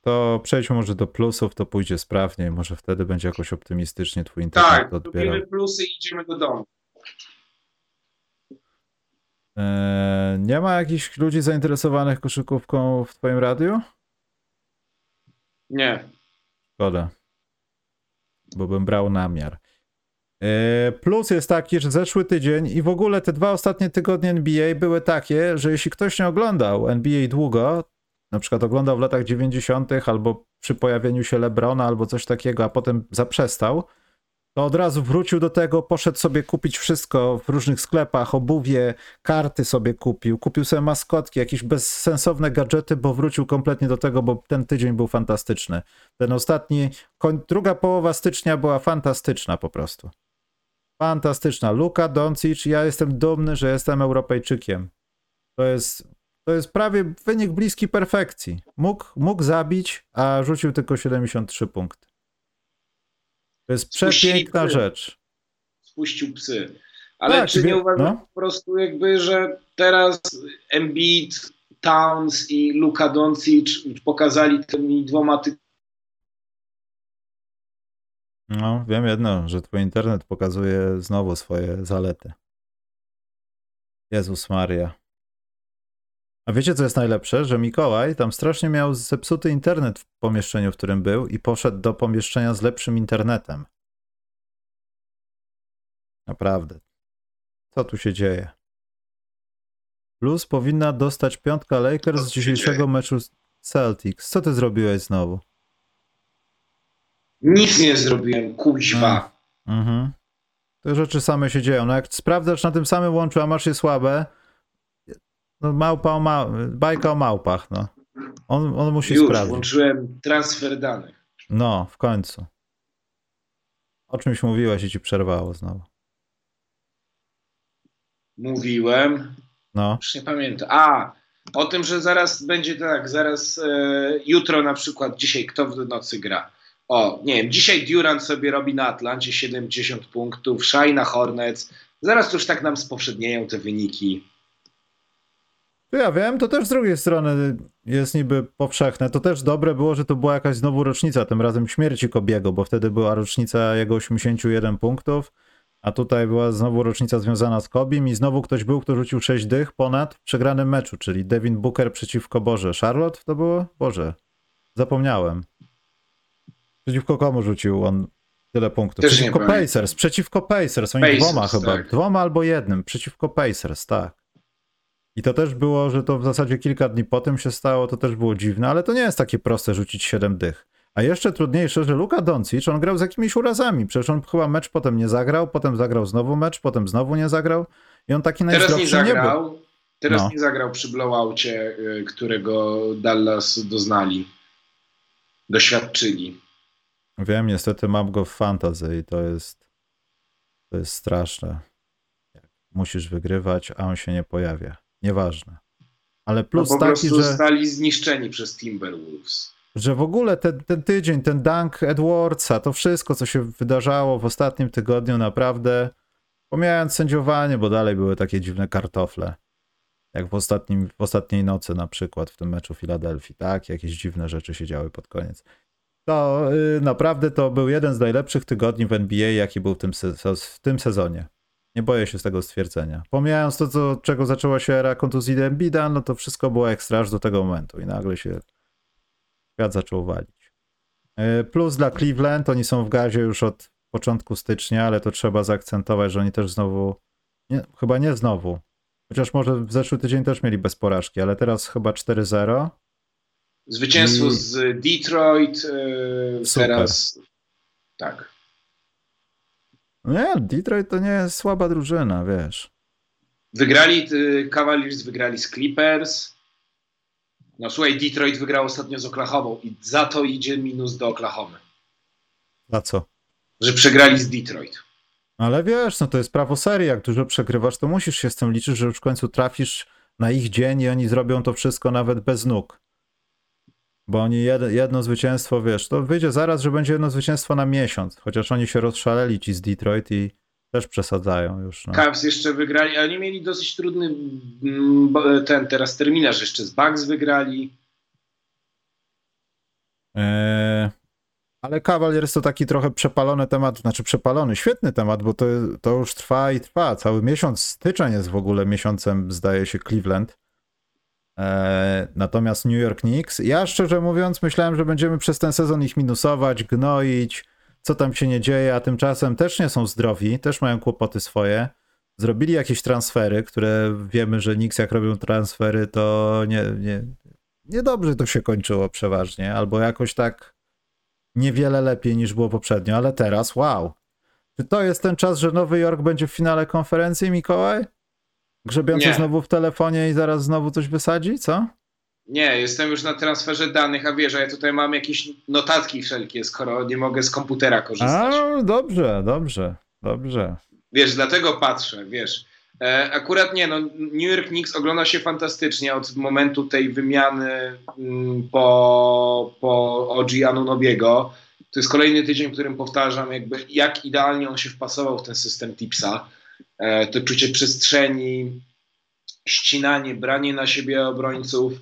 To przejdźmy może do plusów, to pójdzie sprawniej. Może wtedy będzie jakoś optymistycznie twój internet Tak, odbierał. robimy plusy i idziemy do domu. Eee, nie ma jakichś ludzi zainteresowanych koszykówką w twoim radiu? Nie. Szkoda. Bo bym brał namiar. Eee, Plus jest taki, że zeszły tydzień i w ogóle te dwa ostatnie tygodnie NBA były takie, że jeśli ktoś nie oglądał NBA długo, na przykład oglądał w latach 90. albo przy pojawieniu się Lebrona albo coś takiego, a potem zaprzestał, to od razu wrócił do tego, poszedł sobie kupić wszystko w różnych sklepach, obuwie, karty sobie kupił, kupił sobie maskotki, jakieś bezsensowne gadżety, bo wrócił kompletnie do tego, bo ten tydzień był fantastyczny. Ten ostatni, druga połowa stycznia była fantastyczna po prostu. Fantastyczna. Luka Doncic, ja jestem dumny, że jestem Europejczykiem. To jest, to jest prawie wynik bliski perfekcji. Mógł, mógł zabić, a rzucił tylko 73 punkty. To jest przepiękna rzecz. Spuścił psy. Ale Tak, czy nie uważasz no. po prostu jakby, że teraz Embiid, Towns i Luka Doncic pokazali tymi dwoma ty- No, wiem jedno, że twój internet pokazuje znowu swoje zalety. Jezus Maria. A wiecie, co jest najlepsze? Że Mikołaj tam strasznie miał zepsuty internet w pomieszczeniu, w którym był i poszedł do pomieszczenia z lepszym internetem. Naprawdę. Co tu się dzieje? Plus powinna dostać piątka Lakers z dzisiejszego dzieje? meczu Celtics. Co ty zrobiłeś znowu? Nic nie zrobiłem, kuźwa. Mhm. Te rzeczy same się dzieją. No jak sprawdzasz na tym samym łączu, a masz je słabe, no małpa o ma... bajka o małpach, no. On, on musi Już sprawdzić. włączyłem transfer danych. No, w końcu. O czymś mówiłeś i ci przerwało znowu. Mówiłem, No, już nie pamiętam. A, o tym, że zaraz będzie tak, zaraz e, jutro na przykład, dzisiaj kto w nocy gra? O, nie wiem, dzisiaj Durant sobie robi na Atlancie 70 punktów, Shai na Hornets. Zaraz już tak nam spowszednieją te wyniki. To ja wiem, to też z drugiej strony jest niby powszechne. To też dobre było, że to była jakaś znowu rocznica, tym razem śmierci Kobiego, bo wtedy była rocznica jego 81 punktów, a tutaj była znowu rocznica związana z Kobim i znowu ktoś był, kto rzucił 6 dych ponad w przegranym meczu, czyli Devin Booker przeciwko Boże. Charlotte to było? Boże, zapomniałem. Przeciwko komu rzucił on tyle punktów? Też przeciwko. Pacers, przeciwko Pacers, oni Pacers, dwoma chyba, tak. dwoma albo jednym, przeciwko Pacers, tak. I to też było, że to w zasadzie kilka dni po tym się stało, to też było dziwne, ale to nie jest takie proste rzucić 7 dych. A jeszcze trudniejsze, że Luka Doncic, on grał z jakimiś urazami. Przecież on chyba mecz potem nie zagrał, potem zagrał znowu mecz, potem znowu nie zagrał. I on taki Teraz nie najzdrowszy nie, był. zagrał. Teraz No. nie zagrał przy blowoutie, y, którego Dallas doznali. Doświadczyli. Wiem, niestety mam go w fantasy i to jest to jest straszne. Musisz wygrywać, a on się nie pojawia. Nieważne. Ale No plus po taki, prostu że... zostali zniszczeni przez Timberwolves. że w ogóle ten, ten tydzień, ten dunk Edwardsa, to wszystko, co się wydarzało w ostatnim tygodniu, naprawdę, pomijając sędziowanie, bo dalej były takie dziwne kartofle, jak w, ostatnim, w ostatniej nocy na przykład w tym meczu Filadelfii, tak? Jakieś dziwne rzeczy się działy pod koniec. To y, naprawdę to był jeden z najlepszych tygodni w NBA, jaki był w tym, se- w tym sezonie. Nie boję się z tego stwierdzenia. Pomijając to, co, czego zaczęła się era kontuzji Embida, no to wszystko było ekstra aż do tego momentu i nagle się świat zaczął walić. E, Plus dla Cleveland, oni są w gazie już od początku stycznia, ale to trzeba zaakcentować, że oni też znowu, nie, chyba nie znowu, chociaż może w zeszły tydzień też mieli bez porażki, ale teraz chyba 4-0. Zwycięstwo I- z Detroit y, Super. teraz. Tak. Nie, Detroit to nie jest słaba drużyna, wiesz. Wygrali y, Cavaliers, wygrali z Clippers. No słuchaj, Detroit wygrał ostatnio z Oklahomą i za to idzie minus do Oklahomy. Za co? Że przegrali z Detroit. Ale wiesz, no to jest prawo serii, jak dużo przegrywasz, to musisz się z tym liczyć, że już w końcu trafisz na ich dzień i oni zrobią to wszystko nawet bez nóg. Bo oni jed, jedno zwycięstwo, wiesz, to wyjdzie zaraz, że będzie jedno zwycięstwo na miesiąc, chociaż oni się rozszaleli ci z Detroit i też przesadzają już. No. Cavs jeszcze wygrali, ale oni mieli dosyć trudny mm, bo- ten teraz terminarz jeszcze z Bucks wygrali. Eee, ale Cavaliers to taki trochę przepalony temat, znaczy przepalony, świetny temat, bo to, to już trwa i trwa. Cały miesiąc, styczeń jest w ogóle miesiącem, zdaje się, Cleveland. Eee, natomiast New York Knicks, ja szczerze mówiąc myślałem, że będziemy przez ten sezon ich minusować, gnoić, co tam się nie dzieje, a tymczasem też nie są zdrowi, też mają kłopoty swoje. Zrobili jakieś transfery, które wiemy, że Knicks jak robią transfery, to nie, nie, niedobrze to się kończyło przeważnie, albo jakoś tak niewiele lepiej niż było poprzednio, ale teraz wow. Czy to jest ten czas, że Nowy Jork będzie w finale konferencji, Mikołaj? Grzebiący Nie. znowu w telefonie i zaraz znowu coś wysadzi, co? Nie, jestem już na transferze danych, a wiesz, a ja tutaj mam jakieś notatki wszelkie, skoro nie mogę z komputera korzystać. A, dobrze, dobrze, dobrze. Wiesz, dlatego patrzę, wiesz. E, akurat nie, no, New York Knicks ogląda się fantastycznie od momentu tej wymiany mm, po, po OG Anunobiego. To jest kolejny tydzień, w którym powtarzam, jakby jak idealnie on się wpasował w ten system Tipsa. E, to czucie przestrzeni, ścinanie, branie na siebie obrońców.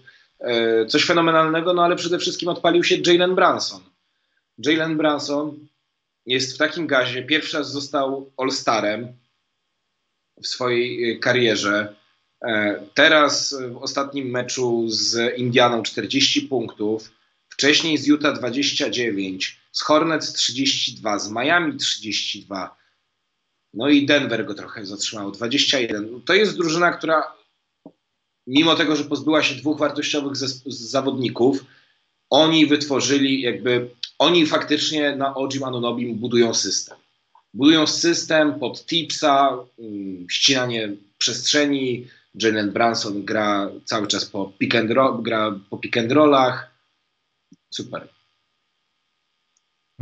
E, coś fenomenalnego, no ale przede wszystkim odpalił się Jalen Branson. Jalen Branson jest w takim gazie. Pierwszy raz został All-Starem w swojej y, karierze. E, Teraz w ostatnim meczu z Indianą 40 punktów, wcześniej z Utah 29, z Hornets 32, z Miami 32. No i Denver go trochę zatrzymało, 21. To jest drużyna, która mimo tego, że pozbyła się dwóch wartościowych zawodników, oni wytworzyli jakby, oni faktycznie na Ojim Anunobim budują system. Budują system pod tipsa, mm, ścinanie przestrzeni, Jalen Branson gra cały czas po pick and roll, gra po pick and rollach. Super.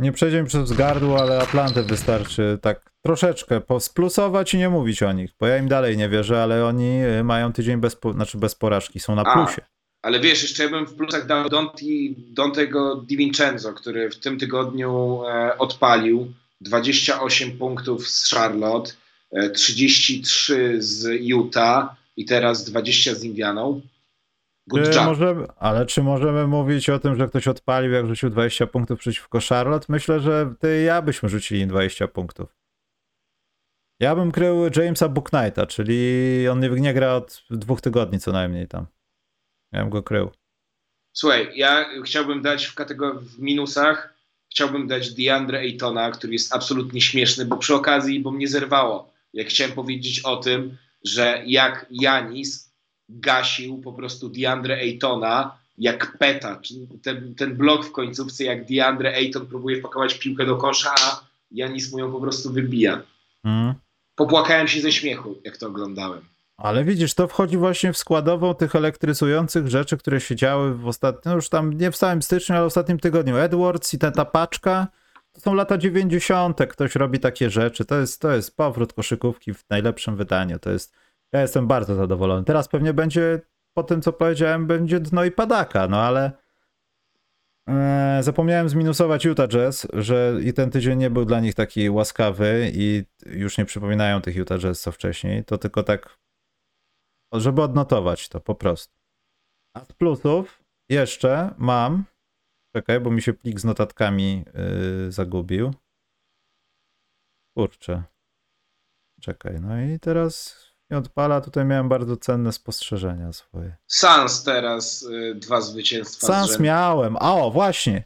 Nie przejdziemy przez gardło, ale Atlantę wystarczy tak troszeczkę splusować i nie mówić o nich, bo ja im dalej nie wierzę, ale oni y, mają tydzień bez, znaczy bez porażki, są na plusie. A, ale wiesz, jeszcze bym w plusach dał Donti, Dontego Di Vincenzo, który w tym tygodniu e, odpalił 28 punktów z Charlotte, e, 33 z Utah i teraz 20 z Indianą. Good czy możemy, ale czy możemy mówić o tym, że ktoś odpalił, jak rzucił 20 punktów przeciwko Charlotte? Myślę, że ty i ja byśmy rzucili 20 punktów. Ja bym krył Jamesa Booknighta, czyli on nie, nie gra od dwóch tygodni co najmniej tam. Ja bym go krył. Słuchaj, ja chciałbym dać w kategorii w minusach, chciałbym dać DeAndre Aytona, który jest absolutnie śmieszny, bo przy okazji, bo mnie zerwało, jak chciałem powiedzieć o tym, że jak Janis gasił po prostu DeAndre Aytona jak peta, ten, ten blok w końcówce, jak DeAndre Ayton próbuje wpakować piłkę do kosza, a Janis mu ją po prostu wybija. Mm. Popłakałem się ze śmiechu, jak to oglądałem. Ale widzisz, to wchodzi właśnie w składową tych elektryzujących rzeczy, które się działy w ostatnim, no już tam nie w samym styczniu, ale w ostatnim tygodniu. Edwards i ta, ta paczka, to są lata 90. Ktoś robi takie rzeczy. To jest, to jest powrót koszykówki w najlepszym wydaniu. To jest, ja jestem bardzo zadowolony. Teraz pewnie będzie, po tym co powiedziałem, będzie dno i padaka, no ale e, zapomniałem zminusować Utah Jazz, że i ten tydzień nie był dla nich taki łaskawy i już nie przypominają tych Utah Jazz co wcześniej. To tylko tak żeby odnotować to po prostu. A z plusów jeszcze mam, czekaj, bo mi się plik z notatkami yy, zagubił. Kurczę. Czekaj, no i teraz nie odpala. Tutaj miałem bardzo cenne spostrzeżenia swoje. Sans teraz y, dwa zwycięstwa. Sans miałem. A o, właśnie.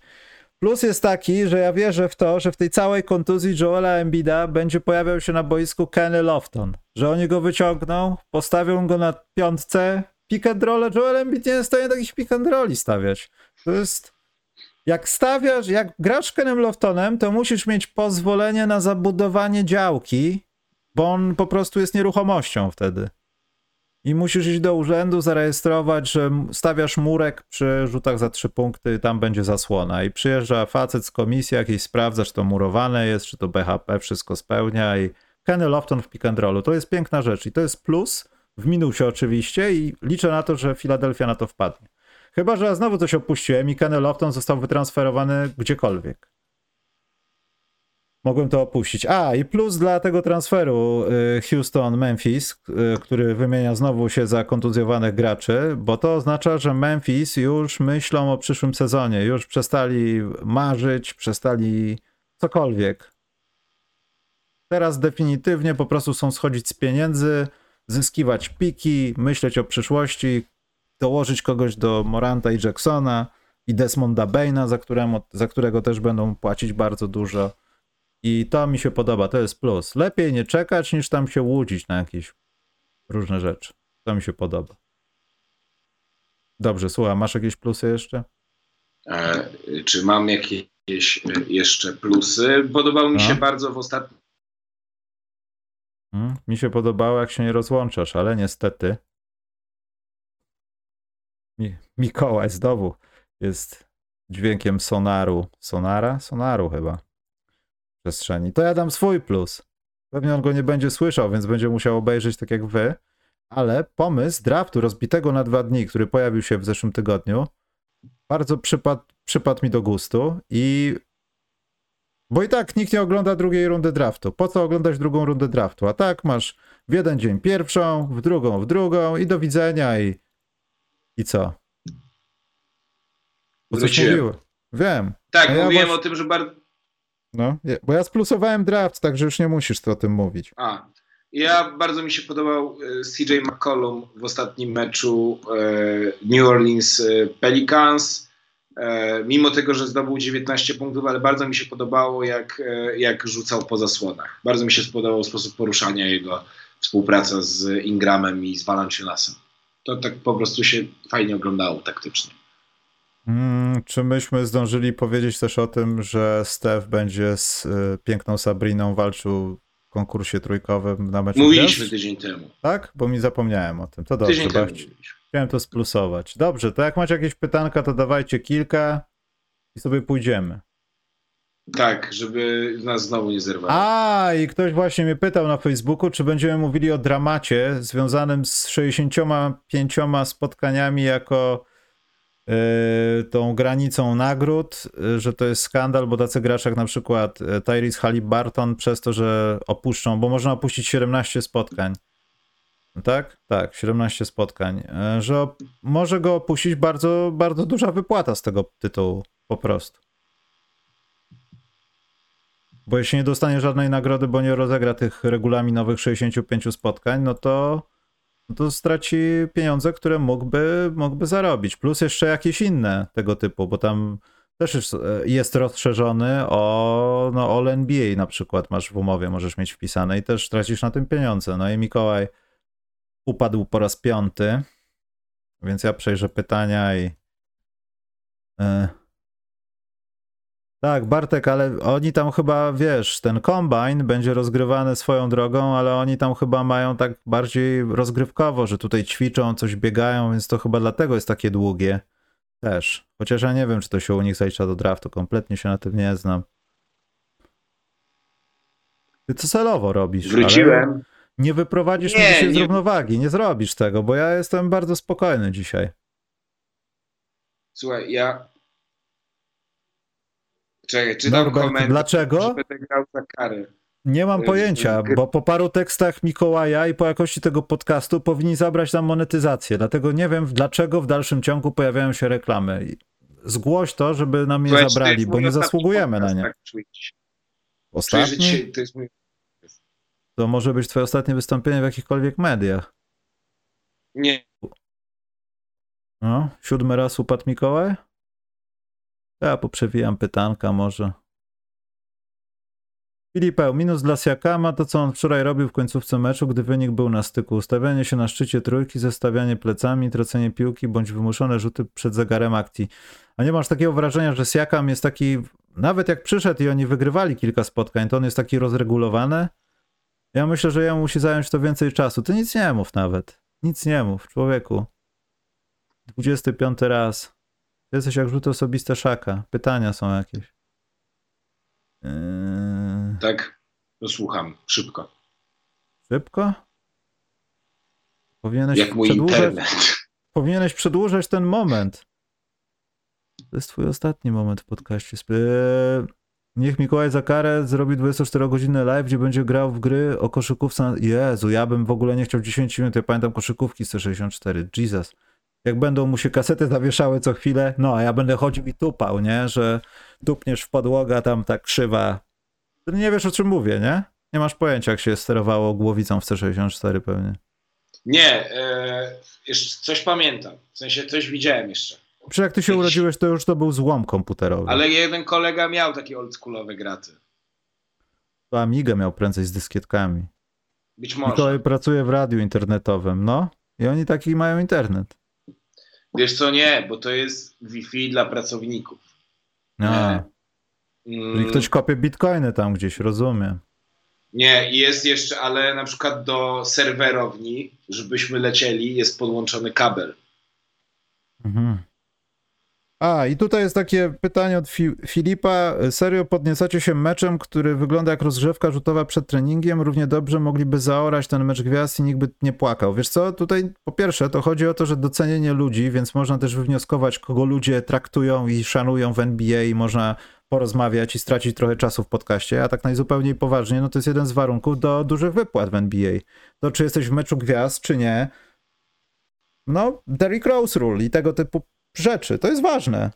Plus jest taki, że ja wierzę w to, że w tej całej kontuzji Joela Embida będzie pojawiał się na boisku Kenny Lofton. Że oni go wyciągną, postawią go na piątce, pick and roll, Joel Embiid nie jest w stanie takich pick and rolli stawiać. To jest... Jak stawiasz, jak grasz Kenem Loftonem, to musisz mieć pozwolenie na zabudowanie działki, bo on po prostu jest nieruchomością wtedy i musisz iść do urzędu, zarejestrować, że stawiasz murek przy rzutach za trzy punkty, tam będzie zasłona. I przyjeżdża facet z komisji, jakiś sprawdza, czy to murowane jest, czy to BHP wszystko spełnia i Kenny Lofton w pick and rollu. To jest piękna rzecz i to jest plus, w minusie oczywiście i liczę na to, że Filadelfia na to wpadnie. Chyba, że znowu coś opuściłem i Kenny Lofton został wytransferowany gdziekolwiek mogłem to opuścić. A, i plus dla tego transferu y, Houston-Memphis, y, który wymienia znowu się za kontuzjowanych graczy, bo to oznacza, że Memphis już myślą o przyszłym sezonie, już przestali marzyć, przestali cokolwiek. Teraz definitywnie po prostu są schodzić z pieniędzy, zyskiwać piki, myśleć o przyszłości, dołożyć kogoś do Moranta i Jacksona i Desmonda Baina, za, któremu, za którego też będą płacić bardzo dużo. I to mi się podoba, to jest plus. Lepiej nie czekać, niż tam się łudzić na jakieś różne rzeczy. To mi się podoba. Dobrze, słuchaj, masz jakieś plusy jeszcze? E, czy mam jakieś e, jeszcze plusy? Podobał mi się bardzo w ostatnim. Hmm, mi się podobało, jak się nie rozłączasz, ale niestety. Mi Mikołaj znowu jest dźwiękiem sonaru. Sonara? Sonaru chyba przestrzeni. To ja dam swój plus. Pewnie on go nie będzie słyszał, więc będzie musiał obejrzeć tak jak wy. Ale pomysł draftu rozbitego na dwa dni, który pojawił się w zeszłym tygodniu, bardzo przypadł, przypadł mi do gustu i bo i tak nikt nie ogląda drugiej rundy draftu. Po co oglądać drugą rundę draftu? A tak masz w jeden dzień pierwszą, w drugą w drugą i do widzenia i i co? Bo coś. Wiem. Tak, ja mówiłem o tym, że bardzo no, bo ja splusowałem draft, także już nie musisz o tym mówić. A, ja bardzo mi się podobał e, CJ McCollum w ostatnim meczu e, New Orleans e, Pelicans. Mimo tego, że zdobył 19 punktów, ale bardzo mi się podobało, jak, jak rzucał po zasłonach. Bardzo mi się spodobał sposób poruszania jego współpraca z Ingramem i z Valanciunasem. To tak po prostu się fajnie oglądało taktycznie. Hmm, czy myśmy zdążyli powiedzieć też o tym, że Steph będzie z y, piękną Sabriną walczył konkursie trójkowym na meczu Mówiliśmy gwiazd? tydzień temu. Tak? Bo mi zapomniałem o tym. To dobrze, Tydzień temu ch- mówiliśmy. chciałem to splusować. Dobrze, to jak macie jakieś pytanka, to dawajcie kilka i sobie pójdziemy. Tak, żeby nas znowu nie zerwało. A, i ktoś właśnie mnie pytał na Facebooku, czy będziemy mówili o dramacie związanym z 65 spotkaniami jako tą granicą nagród, y, że to jest skandal, bo tacy gracze jak na przykład y, Tyrese Halliburton przez to, że opuszczą, bo można opuścić 17 spotkań. Tak? Tak, 17 spotkań. Że może go opuścić bardzo, bardzo duża wypłata z tego tytułu, po prostu. Bo jeśli nie dostanie żadnej nagrody, bo nie rozegra tych regulaminowych 65 spotkań, no to, no to straci pieniądze, które mógłby, mógłby zarobić. Plus jeszcze jakieś inne tego typu, bo tam też jest, e, jest rozszerzony o no, All NBA na przykład masz w umowie, możesz mieć wpisane i też tracisz na tym pieniądze. No i Mikołaj upadł po raz piąty, więc ja przejrzę pytania i... e, tak, Bartek, ale oni tam chyba, wiesz, ten kombine będzie rozgrywany swoją drogą, ale oni tam chyba mają tak bardziej rozgrywkowo, że tutaj ćwiczą, coś biegają, więc to chyba dlatego jest takie długie też. Chociaż ja nie wiem, czy to się u nich zalicza do draftu, kompletnie się na tym nie znam. Ty to celowo robisz. Wróciłem. Nie wyprowadzisz Nie, mnie dzisiaj z równowagi, nie zrobisz tego, bo ja jestem bardzo spokojny dzisiaj. Słuchaj, ja. Czekaj, czytam Norbert, komentarz. dlaczego? Będę grał za karę. Nie mam Y, pojęcia, gry- bo po paru tekstach Mikołaja i po jakości tego podcastu powinni zabrać nam monetyzację. Dlatego nie wiem, dlaczego w dalszym ciągu pojawiają się reklamy. Zgłoś to, żeby nam je Słuchaj, zabrali, bo nie zasługujemy na nie. Tak, Ostatni? to jest mój. To może być twoje ostatnie wystąpienie w jakichkolwiek mediach. Nie, No, siódmy raz upadł Mikołaj? Ja poprzewijam pytanka może. Filipeł, minus dla Siakama, to co on wczoraj robił w końcówce meczu, gdy wynik był na styku. Ustawianie się na szczycie trójki, zestawianie plecami, tracenie piłki, bądź wymuszone rzuty przed zegarem akcji. A nie masz takiego wrażenia, że Siakam jest taki, nawet jak przyszedł i oni wygrywali kilka spotkań, to on jest taki rozregulowany? Ja myślę, że jemu musi zająć to więcej czasu. Ty nic nie mów nawet. Nic nie mów, człowieku. 25 raz. Jesteś jak rzuty osobiste szaka. Pytania są jakieś. Yy... tak. Słucham, szybko. Szybko? Powinieneś Jak mój przedłużać, internet. powinieneś przedłużać ten moment. To jest twój ostatni moment w podcaście. Eee, Niech Mikołaj za karę zrobi 24-godzinny live, gdzie będzie grał w gry o koszykówce. Jezu, ja bym w ogóle nie chciał 10 minut. Ja pamiętam koszykówki z C64. Jesus. Jak będą mu się kasety zawieszały co chwilę, no a ja będę chodził i tupał, nie? Że tupniesz w podłoga tam tak krzywa. Ty nie wiesz o czym mówię, nie? Nie masz pojęcia, jak się sterowało głowicą w C64 pewnie. Nie, e, jeszcze coś pamiętam. W sensie coś widziałem jeszcze. Przecież jak ty się urodziłeś, to już to był złom komputerowy. Ale jeden kolega miał takie oldschoolowe graty. To Amigę miał prędzej z dyskietkami. Być może. Mikołaj pracuje w radiu internetowym, no. I oni taki mają internet. Wiesz co, nie, bo to jest Wi-Fi dla pracowników. No. Nie. Czyli Mm, ktoś kopie bitcoiny tam gdzieś, rozumiem. Nie, jest jeszcze, ale na przykład do serwerowni, żebyśmy lecieli, jest podłączony kabel. Mhm. A, i tutaj jest takie pytanie od Fi Filipa. Serio podniecacie się meczem, który wygląda jak rozgrzewka rzutowa przed treningiem? Równie dobrze mogliby zaorać ten mecz gwiazd i nikt by nie płakał. Wiesz co, tutaj po pierwsze to chodzi o to, że docenienie ludzi, więc można też wywnioskować, kogo ludzie traktują i szanują w NBA i można porozmawiać i stracić trochę czasu w podcaście, a tak najzupełniej poważnie, no to jest jeden z warunków do dużych wypłat w NBA. To czy jesteś w meczu gwiazd, czy nie, no, Derrick Rose Rule i tego typu rzeczy. To jest ważne.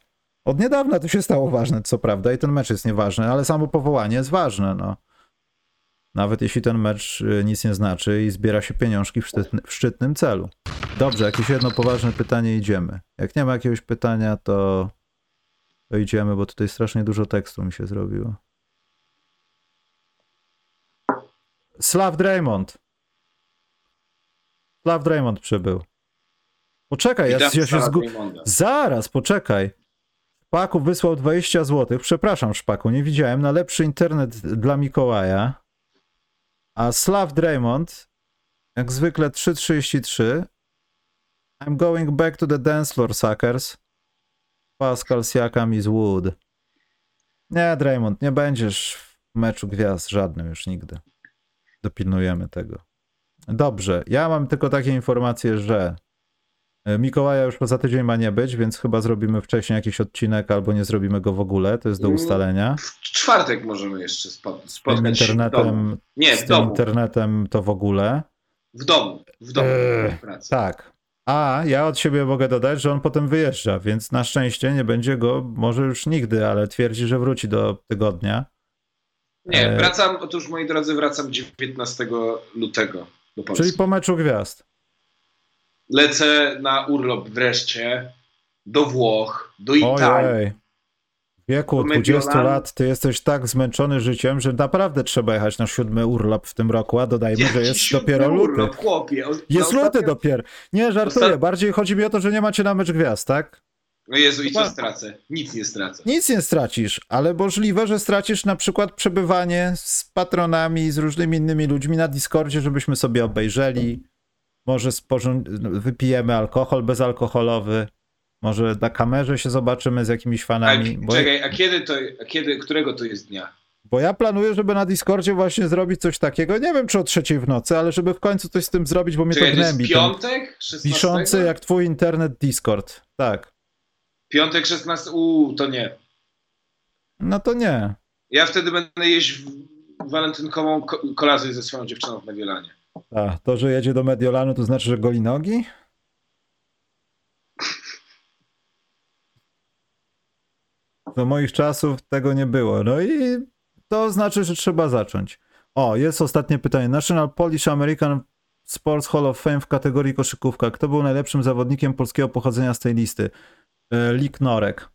Od niedawna to się stało ważne, co prawda, i ten mecz jest nieważny, ale samo powołanie jest ważne, no. Nawet jeśli ten mecz y, nic nie znaczy i zbiera się pieniążki w, szczytny, w szczytnym celu. Dobrze, jakieś jedno poważne pytanie, idziemy. Jak nie ma jakiegoś pytania, to, to idziemy, bo tutaj strasznie dużo tekstu mi się zrobiło. Slav Draymond. Slav Draymond przybył. Poczekaj, ja, ja się zgu... Zaraz, poczekaj. Szpaku wysłał 20 zł. Przepraszam, Szpaku, nie widziałem. Na lepszy internet dla Mikołaja. A Slav Draymond, jak zwykle 3.33. I'm going back to the dance floor, suckers. Pascal Siakam is wood. Nie, Draymond, nie będziesz w meczu gwiazd żadnym już nigdy. Dopilnujemy tego. Dobrze, ja mam tylko takie informacje, że Mikołaja już za tydzień ma nie być, więc chyba zrobimy wcześniej jakiś odcinek albo nie zrobimy go w ogóle, to jest do Mm, ustalenia. W czwartek możemy jeszcze Z tym spotkać domu. internetem, Nie, z tym domu. internetem to w ogóle. W domu. W domu. Eee, w. Tak. A ja od siebie mogę dodać, że on potem wyjeżdża, więc na szczęście nie będzie go może już nigdy, ale twierdzi, że wróci do tygodnia. Nie, E, wracam, otóż moi drodzy, wracam 19 lutego do Polski. Czyli po meczu gwiazd. Lecę na urlop wreszcie do Włoch, do Italii. Ojej. W wieku Do 20 Mediolanu. lat ty jesteś tak zmęczony życiem, że naprawdę trzeba jechać na siódmy urlop w tym roku, a dodajmy, że jest dopiero luty. urlop, chłopie. O- Jest luty ostatnio- dopiero. Nie, żartuję. Ostat- Bardziej chodzi mi o to, że nie macie na mecz gwiazd, tak? No Jezu, i co stracę? Nic nie stracę. Nic nie stracisz, ale możliwe, że stracisz na przykład przebywanie z patronami, z różnymi innymi ludźmi na Discordzie, żebyśmy sobie obejrzeli. Może wypijemy alkohol bezalkoholowy. Może na kamerze się zobaczymy z jakimiś A, fanami. Bo, czekaj, a kiedy to, a kiedy, którego to jest dnia? bo ja planuję, żeby na Discordzie właśnie zrobić coś takiego. Nie wiem, czy o trzeciej w nocy, ale żeby w końcu coś z tym zrobić, bo mnie to to gnębi. Ten piątek? 16? wiszący jak twój internet Discord. Tak. Piątek 16? Uuu, to nie. No to nie. Ja wtedy będę jeść walentynkową ko- kolację ze swoją dziewczyną w Mediolanie. A, to, że jedzie do Mediolanu, to znaczy, że goli nogi? Do moich czasów tego nie było. No i to znaczy, że trzeba zacząć. O, jest ostatnie pytanie. National Polish American Sports Hall of Fame w kategorii koszykówka. Kto był najlepszym zawodnikiem polskiego pochodzenia z tej listy? E, Lik Norek.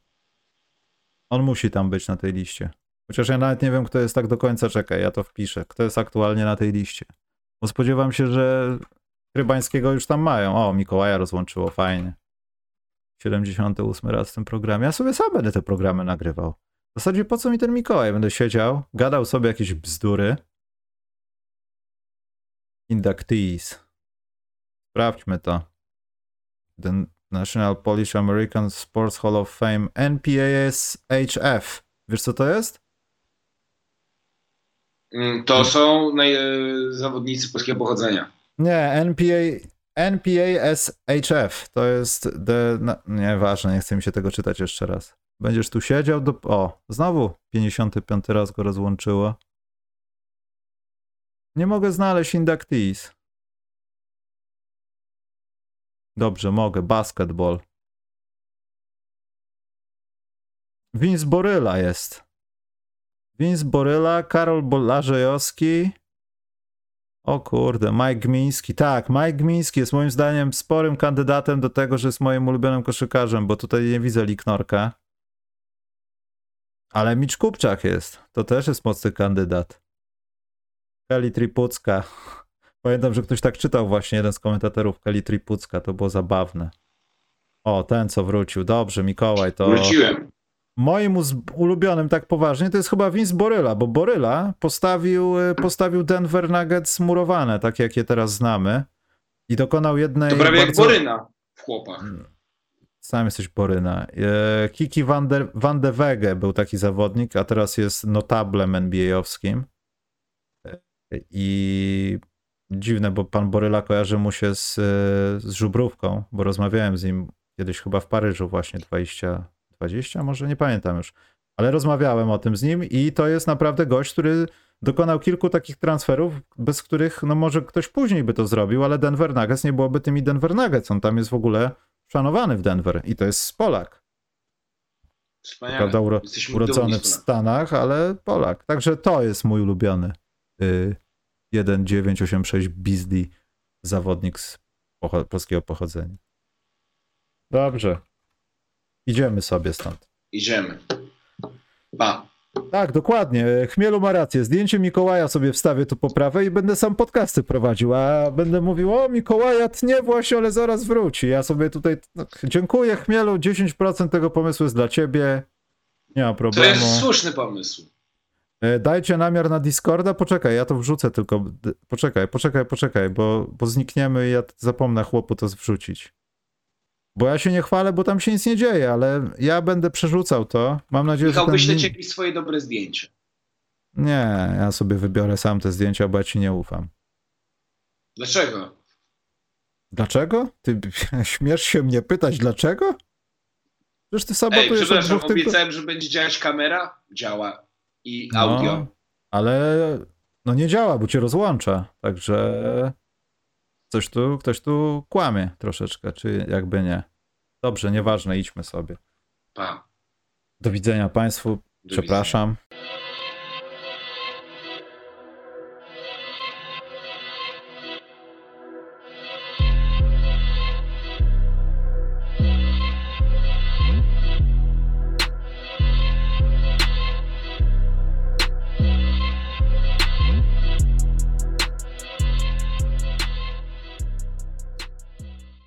On musi tam być na tej liście. Chociaż ja nawet nie wiem, kto jest tak do końca. Czekaj, ja to wpiszę. Kto jest aktualnie na tej liście? Bo spodziewam się, że Rybańskiego już tam mają. O, Mikołaja rozłączyło, fajnie. 78 raz w tym programie. Ja sobie sam będę te programy nagrywał. W zasadzie po co mi ten Mikołaj? Będę siedział, gadał sobie jakieś bzdury. Inductees. Sprawdźmy to. The National Polish American Sports Hall of Fame NPASHF. Wiesz co to jest? Mm, To są naj, e, zawodnicy polskiego pochodzenia. Nie, NPA, NPASHF to jest the, no, nieważne, nie chcę mi się tego czytać jeszcze raz. Będziesz tu siedział do, o, znowu 55 raz go rozłączyło. Nie mogę znaleźć inductees. Dobrze, mogę, basketball. Vince Boryla jest. Vince Boryla, Karol Bolarzejowski. O kurde, Mike Gmiński. Tak, Mike Gmiński jest moim zdaniem sporym kandydatem do tego, że jest moim ulubionym koszykarzem, bo tutaj nie widzę Liknorka. Ale Micz Kupczak jest. To też jest mocny kandydat. Kelly Tripucka. Pamiętam, że ktoś tak czytał właśnie, jeden z komentatorów Kelly Tripucka. To było zabawne. O, ten co wrócił. Dobrze, Mikołaj, to... Wróciłem. Moim ulubionym tak poważnie to jest chyba Vince Boryla, bo Boryla postawił, y, postawił Denver Nuggets murowane, tak jak je teraz znamy. I dokonał jednej To prawie jak bardzo... Boryna w chłopach. Sam jesteś Boryna. E, Kiki van, der, van de Wege był taki zawodnik, a teraz jest notablem NBA-owskim. E, I dziwne, bo pan Boryla kojarzy mu się z, e, z żubrówką, bo rozmawiałem z nim kiedyś chyba w Paryżu właśnie 20, 20 może nie pamiętam już. Ale rozmawiałem o tym z nim i to jest naprawdę gość, który dokonał kilku takich transferów, bez których no może ktoś później by to zrobił, ale Denver Nuggets nie byłoby tymi Denver Nuggets. On tam jest w ogóle szanowany w Denver i to jest Polak. Wspaniale. Prawda, uro, urodzony w. Stanach, ale Polak. Także to jest mój ulubiony y, 1986 Beasley zawodnik z pocho- polskiego pochodzenia. Dobrze. Idziemy sobie stąd. Idziemy. Pa. Tak, dokładnie. Chmielu ma rację. Zdjęcie Mikołaja sobie wstawię tu po prawej i będę sam podcasty prowadził, a będę mówił, o Mikołaja tnie właśnie, ale zaraz wróci. Ja sobie tutaj, no, dziękuję Chmielu, 10% tego pomysłu jest dla ciebie. Nie ma To problemu. jest słuszny pomysł. E, Dajcie namiar na Discorda, poczekaj, ja to wrzucę tylko. Poczekaj, poczekaj, poczekaj, bo, bo znikniemy i ja zapomnę chłopu to wrzucić. Bo ja się nie chwalę, bo tam się nic nie dzieje, ale ja będę przerzucał to. Mam nadzieję, Michał, że wyślę ci jakieś swoje dobre zdjęcie. Nie, ja sobie wybiorę sam te zdjęcia, bo ja ci nie ufam. Dlaczego? Dlaczego? Ty [LAUGHS] śmiesz się mnie pytać, dlaczego? Przecież ty Ej, sabotujesz od przepraszam, dwóch tylko... obiecałem, że będzie działać kamera. Działa. I No, audio. ale no nie działa, bo cię rozłącza, także coś tu, ktoś tu kłamie troszeczkę, czy jakby nie. Dobrze, nieważne, idźmy sobie. Pa. Do widzenia Państwu, Do widzenia. przepraszam.